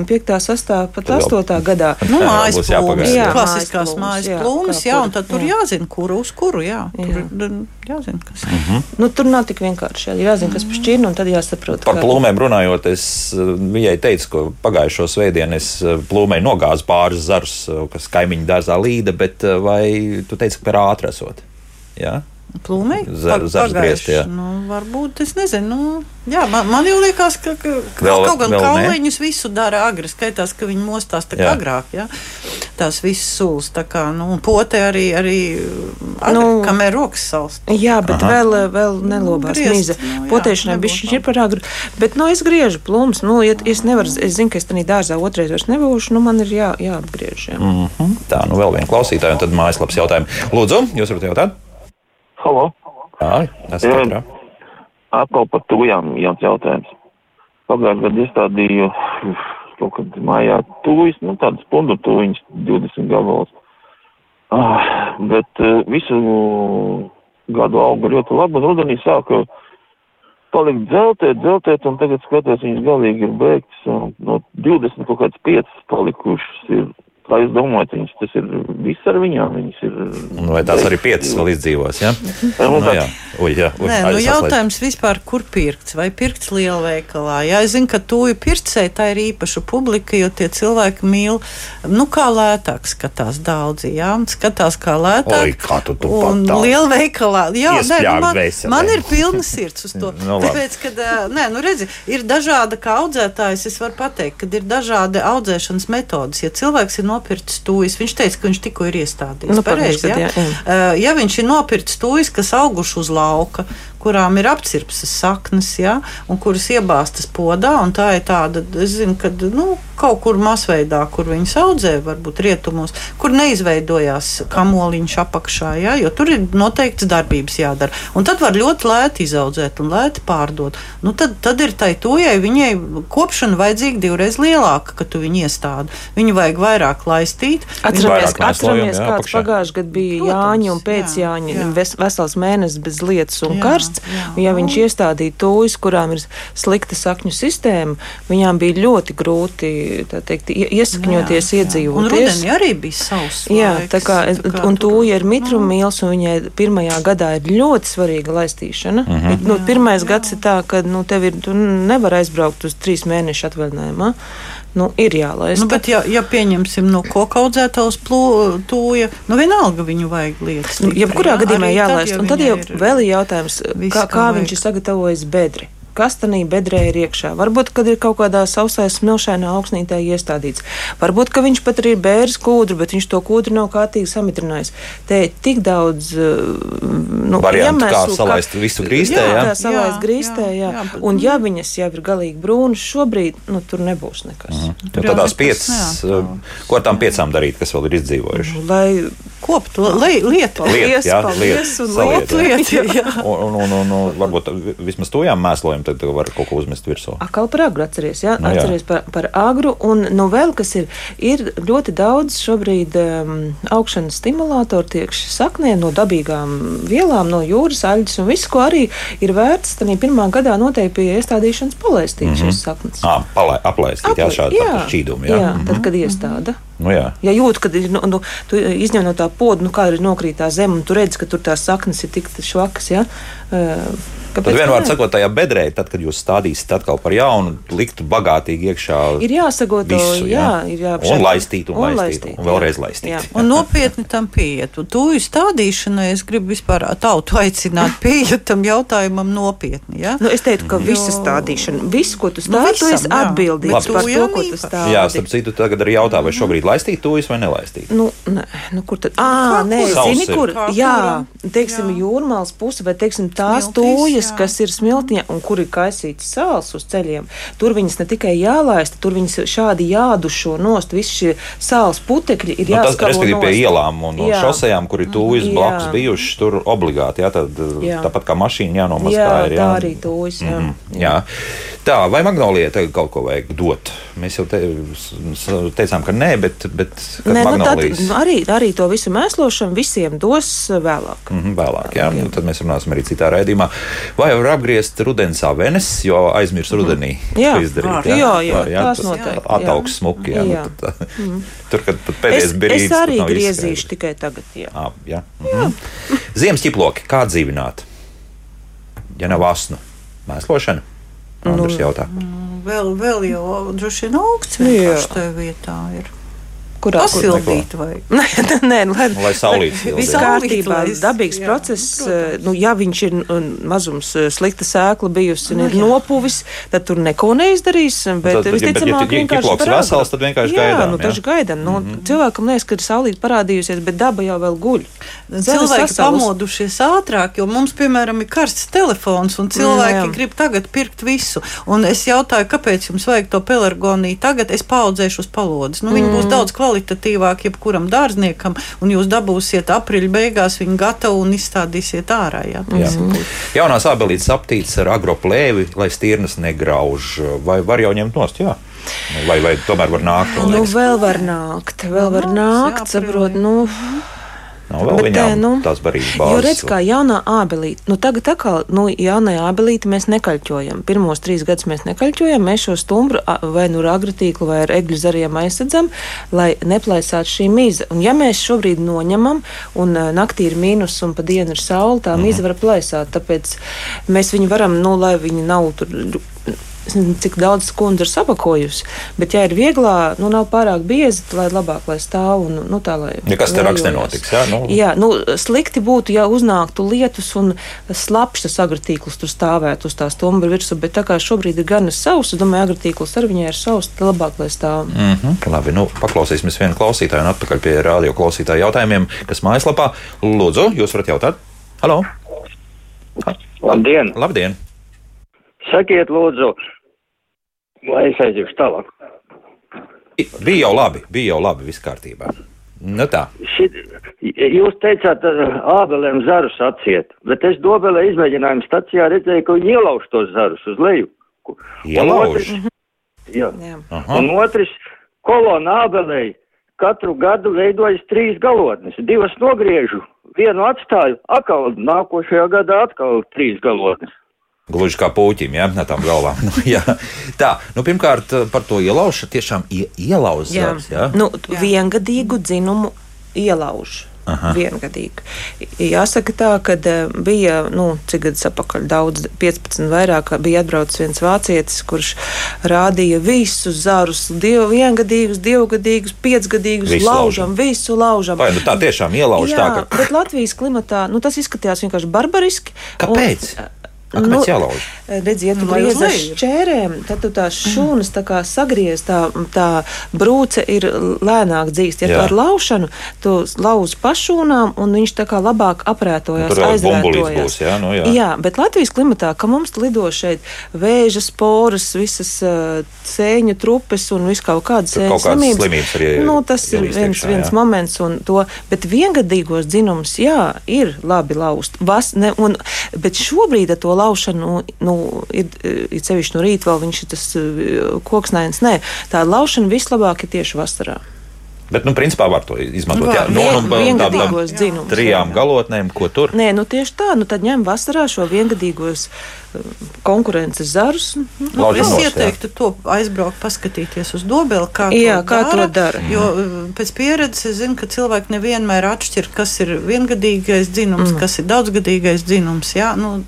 5. sastāvā, pat Tad vēl- 8. gadā. Nu, mājas jāpagaida, jā. klasiskās Mājas plūmes, jā, un tad tur jā. jāzina, kuru uz kuru, jā. Tur mm, jāzina, kas. Mhm. Nu, tur nav tik vienkārši. Jā, jāzina, kas pa šķirnu, un tad jāsaprot. Par kā- plūmēm runājot, es uh, viņai teicu, ka pagājušo svētdienu es uh, plūmei nogāzu pāris zarus, uh, kas kaimiņu dārzā līda, bet vai tu teici, ka par ātri esot? Jā? Plūmei? Jā. pagājuši. Nu, varbūt, es nezinu. Nu, jā, man, man jau liekas, ka, ka, Vēl- kaut gan vēl ne? kauliņus visu dara agri. Skaitās, ka viņi mostās tā kā Jā. agrāk, jā. Tās visas sulas, tā kā, nu, pote arī, arī agri, Nu, kamēr rokas salst. Jā, bet Aha. vēl, vēl nelobās griezt, mīza. nu, jā, Potēšanai nebūtu bišķiņš ir par agru. Bet, nu, es griežu plūmus. Nu, ja es nevaru, es zinu, ka es tādā dārzā otrais vairs nebūšu, nu, man ir jā, jāapgriež. Jā. Mm -hmm. Tā, nu vēl viena klausītāja, un tad mājaslapas jautājumi. Lūdzu, jūs varat jautāt? Halo, Jā, Jā. ātrā. atkal par tujām jauns jautājums. Pagājušajā gadā iestādīju kaut kad mājā tuvis, nu tādas pundu tuviņas, 20 gabalos. Ah, bet uh, visu gadu auga ļoti labi, un rudenī sāka palikt dzeltēt, dzeltēt, un tagad skatos, viņas galīgi ir beigts. No 20 kaut kāds 5 palikušas ir Kā jūs domājat, viņas, tas ir viss ar viņām? Ir. Un vai tās arī piecas vēl izdzīvos? Ja? Nu, Nu, jā, Ui, jā. Ui, Nē, nu jautājums vispār, kur pirkts? Vai pirkts lielveikalā? Jā, es zinu, ka tuju pircēji tā ir īpaša publika, jo tie cilvēki mīl, nu, kā lētāk skatās daudzi, jā, skatās kā lētāk. Oi, kā tu tu Un lielveikalā, jā, nē, nu, man, dvēselē. man ir pilna sirds uz to. Nu, labi. Tāpēc, kad, nē, nu, redzi, ir dažāda, kā audzētājs, es varu pateikt, kad ir dažādi audzēšanas metodas. Ja cilvēks ir nopircis tujas, viņš teica, ka viņš tikko ir iestādījis. Nu, pareizi, pagājuši jā? jā. Uh, ja viņš ir nopircis tujas, kas auguši uz lauka, kurām ir apcirpstas saknes, ja, un kuras iebāztas podā, un tā ir tāda, es zinu, ka nu, kaut kur masveidā, kur viņas audzē, varbūt rietumos, kur neizveidojās kamoliņš apakšā, ja, jo tur ir noteikts darbības jādara. Un tad var ļoti lēti izaudzēt un lēti pārdot. Nu, tad, tad ir tai tojai, viņai kopšana vajadzīga divreiz lielāka, ka tu viņu iestādi. Viņu vajag vairāk laistīt. Atceramies, atceramies kāds pagājušajā gadā bija Protams, Jāņa un jā, pēcjāņa jā. ves, vesels mēnesis bez lietas un Jā, karsts. Jā. Un, ja viņš iestādīja tūjas, kurām ir slikta sakņu sistēma, viņām bija ļoti grūti tā teikt, ie- iesakņoties, Un iedzīvoties. rudenī arī bija savs. Jā, laiks, tā kā, tā kā un tūja ir mitruma mīls, un viņai pirmajā gadā ir ļoti svarīga laistīšana. Mm -hmm. nu, pirmais gads ir tā, ka nu, tev ir, tu nevar aizbraukt uz trīs mēnešu atvaļinājumā. Nu, ir jālaista. Nu, bet, ja, ja pieņemsim no koka audzētājs plūja, nu vienalga viņu vajag lietas. Nu, Jebkurā gadījumā jālaist. ja Un tad jau ir- vēl ir jautājums, viss, kā, kā viņš ir sagatavojis bedri. Kas tanī bedrē ir iekšā? Varbūt, kad ir kaut kādā sausā smilšainā augsnītē iestādīts. Varbūt, ka viņš pat arī ir bērs kūdru, bet viņš to kūdru nav kārtīgi samitrinājis. Te ir tik daudz uh, nu, Variantu, kā salaist visu grīstē, Jā, jā? salaist Jā, grīstē, jā. jā, Un nu- ja viņas jau ir galīgi brūnas, šobrīd nu, tur nebūs nekas. Nu, Tur nekas piecas, uh, ko ar tām piecām darīt, kas vēl ir izdzīvojuši? Lai Kopt, lai, lieta. Liet, jā, paldies, un. Un, un, un, varbūt vismaz tojām mēslojam, tad var kaut ko uzmest virsū. Akal par agru atceries, jā, Nu, jā. atceries par, par agru. Un nu, vēl kas ir, ir ļoti daudz šobrīd um, augšanas stimulātoru tiekš saknē no dabīgām vielām, no jūras aļģes un viss, ko arī ir vērts. Tad pirmā gadā noteikti pie iestādīšanas palaistīt mm -hmm. šīs saknes. À, palai, aplaistīt, jā, šādi šķīdumi. Jā, jā tad, kad iestāda. Nu, jā. Ja jūt, ka ir, nu, nu, tu izņem no tā poda, nu, kā ir nokrītā zeme, un tu redz, ka tur tās saknes ir tik švakas. Ja? Tad vienmēr sakot, tajā bedrē, tad, kad jūs stādīsiet atkal par jaunu, liktu bagātīgi iekšā. Ir jāsagoto, visu, jā, ir jāapšķir. Un laistīt, un, Un un laistīt, laistīt, un vēlreiz jā. laistīt. Jā. Un nopietni tam pieiet. Un Tūju stādīšanai es gribu vispār tautu aicināt pieiet tam jautājumam nopietni. Ja? Nu, es teiktu, ka Jo- visa stādīšana, viss, ko tu Nu, stādi, tu visam, esi jā. atbildīgs Bet par to, ko tu stādi. Jā, starp citu, tagad arī jautā, vai šobrīd laistīt to vai nelaistīt. Nu, nē, nu, kur tad? À, nē, zini, kur? Jā, teiksim, jūrmālas puse, vai teiksim, tās Smiltīs, tūjas, jā. kas ir smiltiņa un kur ir kaisīts sāls uz ceļiem. Tur viņas ne tikai jālaista, tur viņas šādi jādušo nost. Visi šie sāls putekļi ir Nu, tas, respektīvi, pie ielām un, un Jā. šosejām, kur ir tūjas blakus bijušas, tur obligāti, jā, tad, Jā. tāpat kā mašīna jānomazgā. Jā, ir, tā jā. arī tūjas. Jā. Mhm, Jā. Tā, vai Magnolija tagad kaut ko vajag dot? Mēs jau te, teicām, ka nē, bet, bet Nē, nu, tad, nu, arī, arī to visu mēslošanu visiem dos vēlāk. Mhm, vēlāk, jā, jā. Tad mēs runāsim arī citā raidījumā. Vai var apgriezt rudens avenes, jo aizmirst rudenī Mhm. Jā, to izdarīt? var. Jā, jā, Var, tās noteikti, jā. Ataugs smuki, jā. Jā. Nu, tad, tur, kad pēdējais brīdis. es arī griezīšu izskaidrs. tikai tagad. Jā. Ā, jā. Mhm. Ziemas ķiploki, kā dzīvināt? Ja nav asnu, mēslošana? Andrus Nu, jautā. Vēl, vēl jau droši vien augsts Nu, jā. vienkārši tajā vietā ir. Kurā Pasildīt vajag. Nē, nē, nu, lai, Nu, lai saulīt silda. Viss Jā. kārtībā, dabīgs jā, process. protams. Nu, ja viņš ir nu, mazums eh, slikta sēkla bijusi un Nu, ir jā. nopuvis, tad tur neko neizdarīs. Bet, tad, ja- visticamāk, ja vienkārši ķiploks par agru. vesels, tad vienkārši jā, gaidām, Nu, jā. taču gaidām. Nu, Cilvēkam liekas, ka ir saulīt parādījusies, bet daba jau vēl guļ. Cilvēki sasalus. pamodušies ātrāk, jo mums, piemēram, ir karsts telefons, un cilvēki jā. grib tagad pirkt visu. Un es jautāju, kāpēc jums vajag to pelargoniju tagad? Es paudzēšu uz palodas. Nu, viņi būs daudz kvalitatīvāki jebkuram dārzniekam, un jūs dabūsiet aprīļa beigās viņu gatavu un izstādīsiet ārā. Jā, Jā. Jaunās abelītes aptīts ar agroplēvi, lai stirnas negrauž. Vai var jau ņemt nost? Jā. Vai, vai tomēr var nākt? Nu, vēl var nākt, vēl var nāks, nākt, saprot, nu, Nav vēl Bet, viņām eh, nu, tās barības Jo bāzes. redz, kā jaunā ābelīte, nu tagad atkal, nu, jaunajā ābelīte mēs nekaļķojam. Pirmos trīs gadus mēs nekaļķojam, mēs šo stumbru vai nu ar agratīklu vai ar egļu zariem aizsadzam, lai neplaisātu šī miza. Un ja mēs šobrīd noņemam un eh, naktī ir mīnus un pa dienu ir saule, tā miza var plaisāt. Tāpēc mēs viņu varam, nu, lai viņi nav tur. Cik daudz kundze ir sapakojusi, bet, ja ir vieglā, nu, nav pārāk bieza, lai labāk lai stāv un nu, tā, lai. Nekas te raks vējojās. nenotiks, jā, nu. Jā, nu, slikti būtu, ja uznāktu lietus un slapjš tas agratīkls tur stāvētu uz tā stumbra virsmu, bet tā kā šobrīd ir gan savs, es domāju, agratīkls ar viņai ir savs, tad labāk lai stāv. Mm -hmm. Labi, nu, paklausīsimies vienu klausītāju un atpakaļ pie radio klausītāju jautājumiem, kas mājaslapā. Lūdzu, jūs varat jautāt? Halo! Labdien! Labdien! Sakiet, lūdzu, lai es aiziešu tālāk. Bija jau labi, bija jau labi, viss kārtībā. Nu tā. Šit, jūs teicāt, ābelēm zarus atsiet, bet es dobelē izmēģinājumu stacijā redzēju, ka viņi ielauž tos zarus uz leju. Un Ielauž? otrs- Jā. Aha. Un otrs, kolona ābelēji katru gadu veidojas trīs galotnes. Divas nogriežu, vienu atstāju, atkal nākošajā gadā atkal trīs galotnes. Gluži kā puķim, ja tā galvā. Nu, jā. tā, nu, pirmkārt, par to ielaušanu tiešām ie, ielauž Jā. Ja? nu, viengadīgu dzinumu ielauž. Aha. Viengadīgi. Jāsaka tā, ka eh, bija, nu, cik gadus atpakaļ, daudz, 15 vairāk, bija atbraucis viens vācietis, kurš rādīja visus zarus, divu, viengadīgus, divgadīgus, piecgadīgus, Visu laužam, visu laužam. Vai nu tā tiešām ielauž Jā, tā, ka. bet Latvijas klimatā nu, tas izskatījās vienkārši barbariski. Kāpēc? Un, Kāpēc jālauž? Redziet, ja tu Nu, griez ar šķērēm, tad tu tās šūnas tā kā sagriez, tā, tā brūce ir lēnāk dzīst. Ja Jā. tu ar laušanu, tu lauzi pašūnām, un viņš tā kā labāk aprētojas, Nu, aizvērtojas. būs, jā, nu jā. jā, bet Latvijas klimatā, ka mums lido šeit vēža sporas, visas uh, sēņu trupes un viss kaut kādas kaut kādas slimības arī Nu, tas ir viens, iekšā, viens jā. moments, un to, bet viengadīgos dzinumus, jā, ir labi laust. Vas, ne, un, bet šobrīd ar to laušanu, nu, ir, ir sevišķi no rīta vēl viņš ir tas uh, koksnēns. Nē, tā laušana vislabāk ir tieši vasarā. Bet, nu, principā var to izmantot. Jā, nu, nu, tādām viengadīgos dzinumus, Trijām jā. galotnēm, ko tur? Nē, nu tieši tā, nu tad ņem vasarā šo viengadīgos uh, konkurences zarus. Nu, Nu, Laužam es nost, jā. ieteiktu to aizbraukt, paskatīties uz dobeli, kā Jā, to kā dara, to dara. Jo uh, pēc pieredzes es zinu, ka cilvēki nevienmēr atšķir, kas ir viengadīgais dzinums, mm. kas ir daudzgadīgais dzinums. Jā, nu,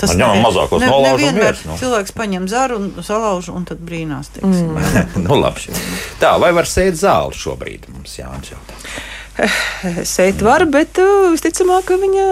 Tas Nu, ņemam mazākos nolaužam nevienmēr viers, nu. Cilvēks paņem zaru un salauž, un tad brīnās. teiksim. Mm. nu, labi. Tā, vai var sēt zāli šobrīd? Mums Jānis jautā. Sēt var, bet uh, visticamāk, ka viņa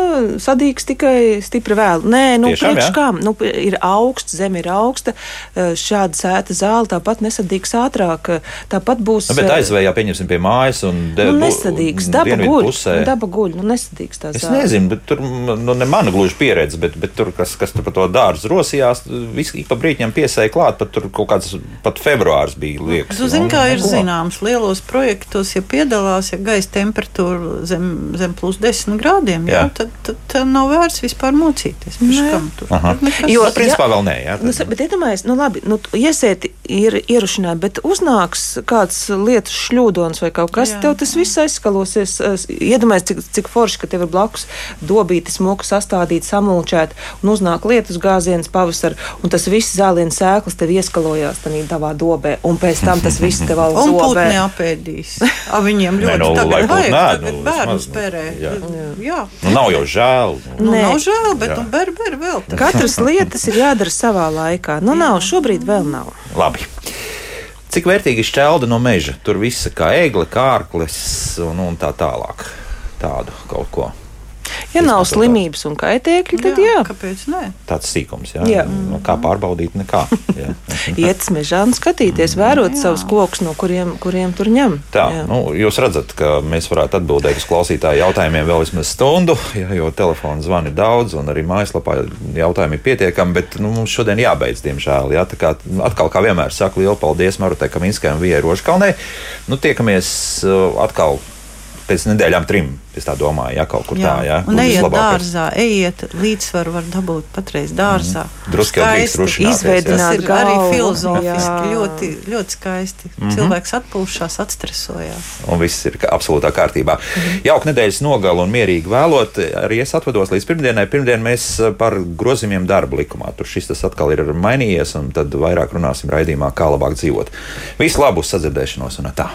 sadīgs tikai stipri vēl. Nē, nu, Tiešām, priekš jā? kām? Nu, ir augsts, zeme ir augsta. uh, Šāda sēta zāle tāpat nesadīgs ātrāk. uh, Tāpat būs. Nu, bet uh, aizvējā pieņemsim pie mājas un de- Nu, nesadīgs, daba guļ. pusē. Nu, daba guļ, nu, nesadīgs tā Es zāle. nezinu, bet tur nu, ne mana gluži pieredze, bet, bet tur, kas, kas tur par to dārzu rosījās, viss ik pa brīķiem piesēja klāt, pat tur kaut kāds pat februārs bija liekas. Tu zini, Nu, kā ir zināms, lielos projektos, ja piedalās, ja gaisa temperatūra zem, zem plus 10 grādiem, jā. Jā. Jā, tad, tad, tad nav vērts vispār mocīties. Jo, principā vēl nē, jā. Nu, bet iedomājieties, nu labi, nu, tu iesieti ir ierušināti, bet uznāks kāds lietus šļūdons vai kaut kas, Jā. tev tas viss aizskalosies. Es Iedomājieties, cik, cik forši, ka tev ir blakus dobīti smuku sastādīti, samulčēti, un uznāk lietus gāziens pavasar, un tas viss zāliens sēklas tev ieskalojās tādā tavā dobē, un pēc tam tas viss tev vēl Un zobē. putni apēdīs. A, viņiem ļoti tagad vajag, tagad nu, bērnu spērē. jā. Jā. Nu, nav jau žēl. Nu, Nu, Nē. nav žēl, bet Jā. nu, ber, ber vēl. tā. Katras lietas ir jādara savā laikā. Nu, nav, šobrīd vēl nav. Labi. Cik vērtīgi ir šķelda no meža? Tur viss kā ēgle, kārklis un, un tā tālāk. Tādu kaut ko. Ja nav slimības un kaitēkļi, tad jā. Kāpēc nē? Tāds sīkums, jā. Jā. Nu, kā pārbaudīt, nekā. Jā. Iet mežā un skatīties, vērot savus kokus, no kuriem, kuriem tur ņem. Tā, Jā. nu, jūs redzat, ka mēs varētu atbildēt uz klausītāju jautājumiem vēl vismaz stundu, ja, jo telefona zvani ir daudz, un arī mājaslapā jautājumi ir pietiekami. Bet nu, mums šodien jābeidz, diemžēl. Jā, Tā kā, atkal, kā vienmēr, saku lielu paldies Marutai Vijai Rožkalnei. Nu, tiekamies uh, atkal pēc nedēļām trim. Es tā domāju, ja kaut kur Jā. tā, ja. Un ejiet dārzā, ejiet līdzsvaru var dabūt patreiz dārzā. Mhm. Drusku Skaisti. Izveidināt Tas ir arī filozofiski jā. ļoti, ļoti skaisti. Mhm. Cilvēks atpūšās, atstresojās. un viss ir kā- absolūtā kārtībā. Mhm. Jauka nedēļas nogala un mierīgi vēlot. Arī es atvados līdz pirmdienai. Pirmdien mēs eh, par grozījumiem darba likumā. Tur šis tas atkal ir mainījies, un tad vairāk runāsim raidījumā, kā labāk dzīvot. Visu labu sadzirdēšanos un tā!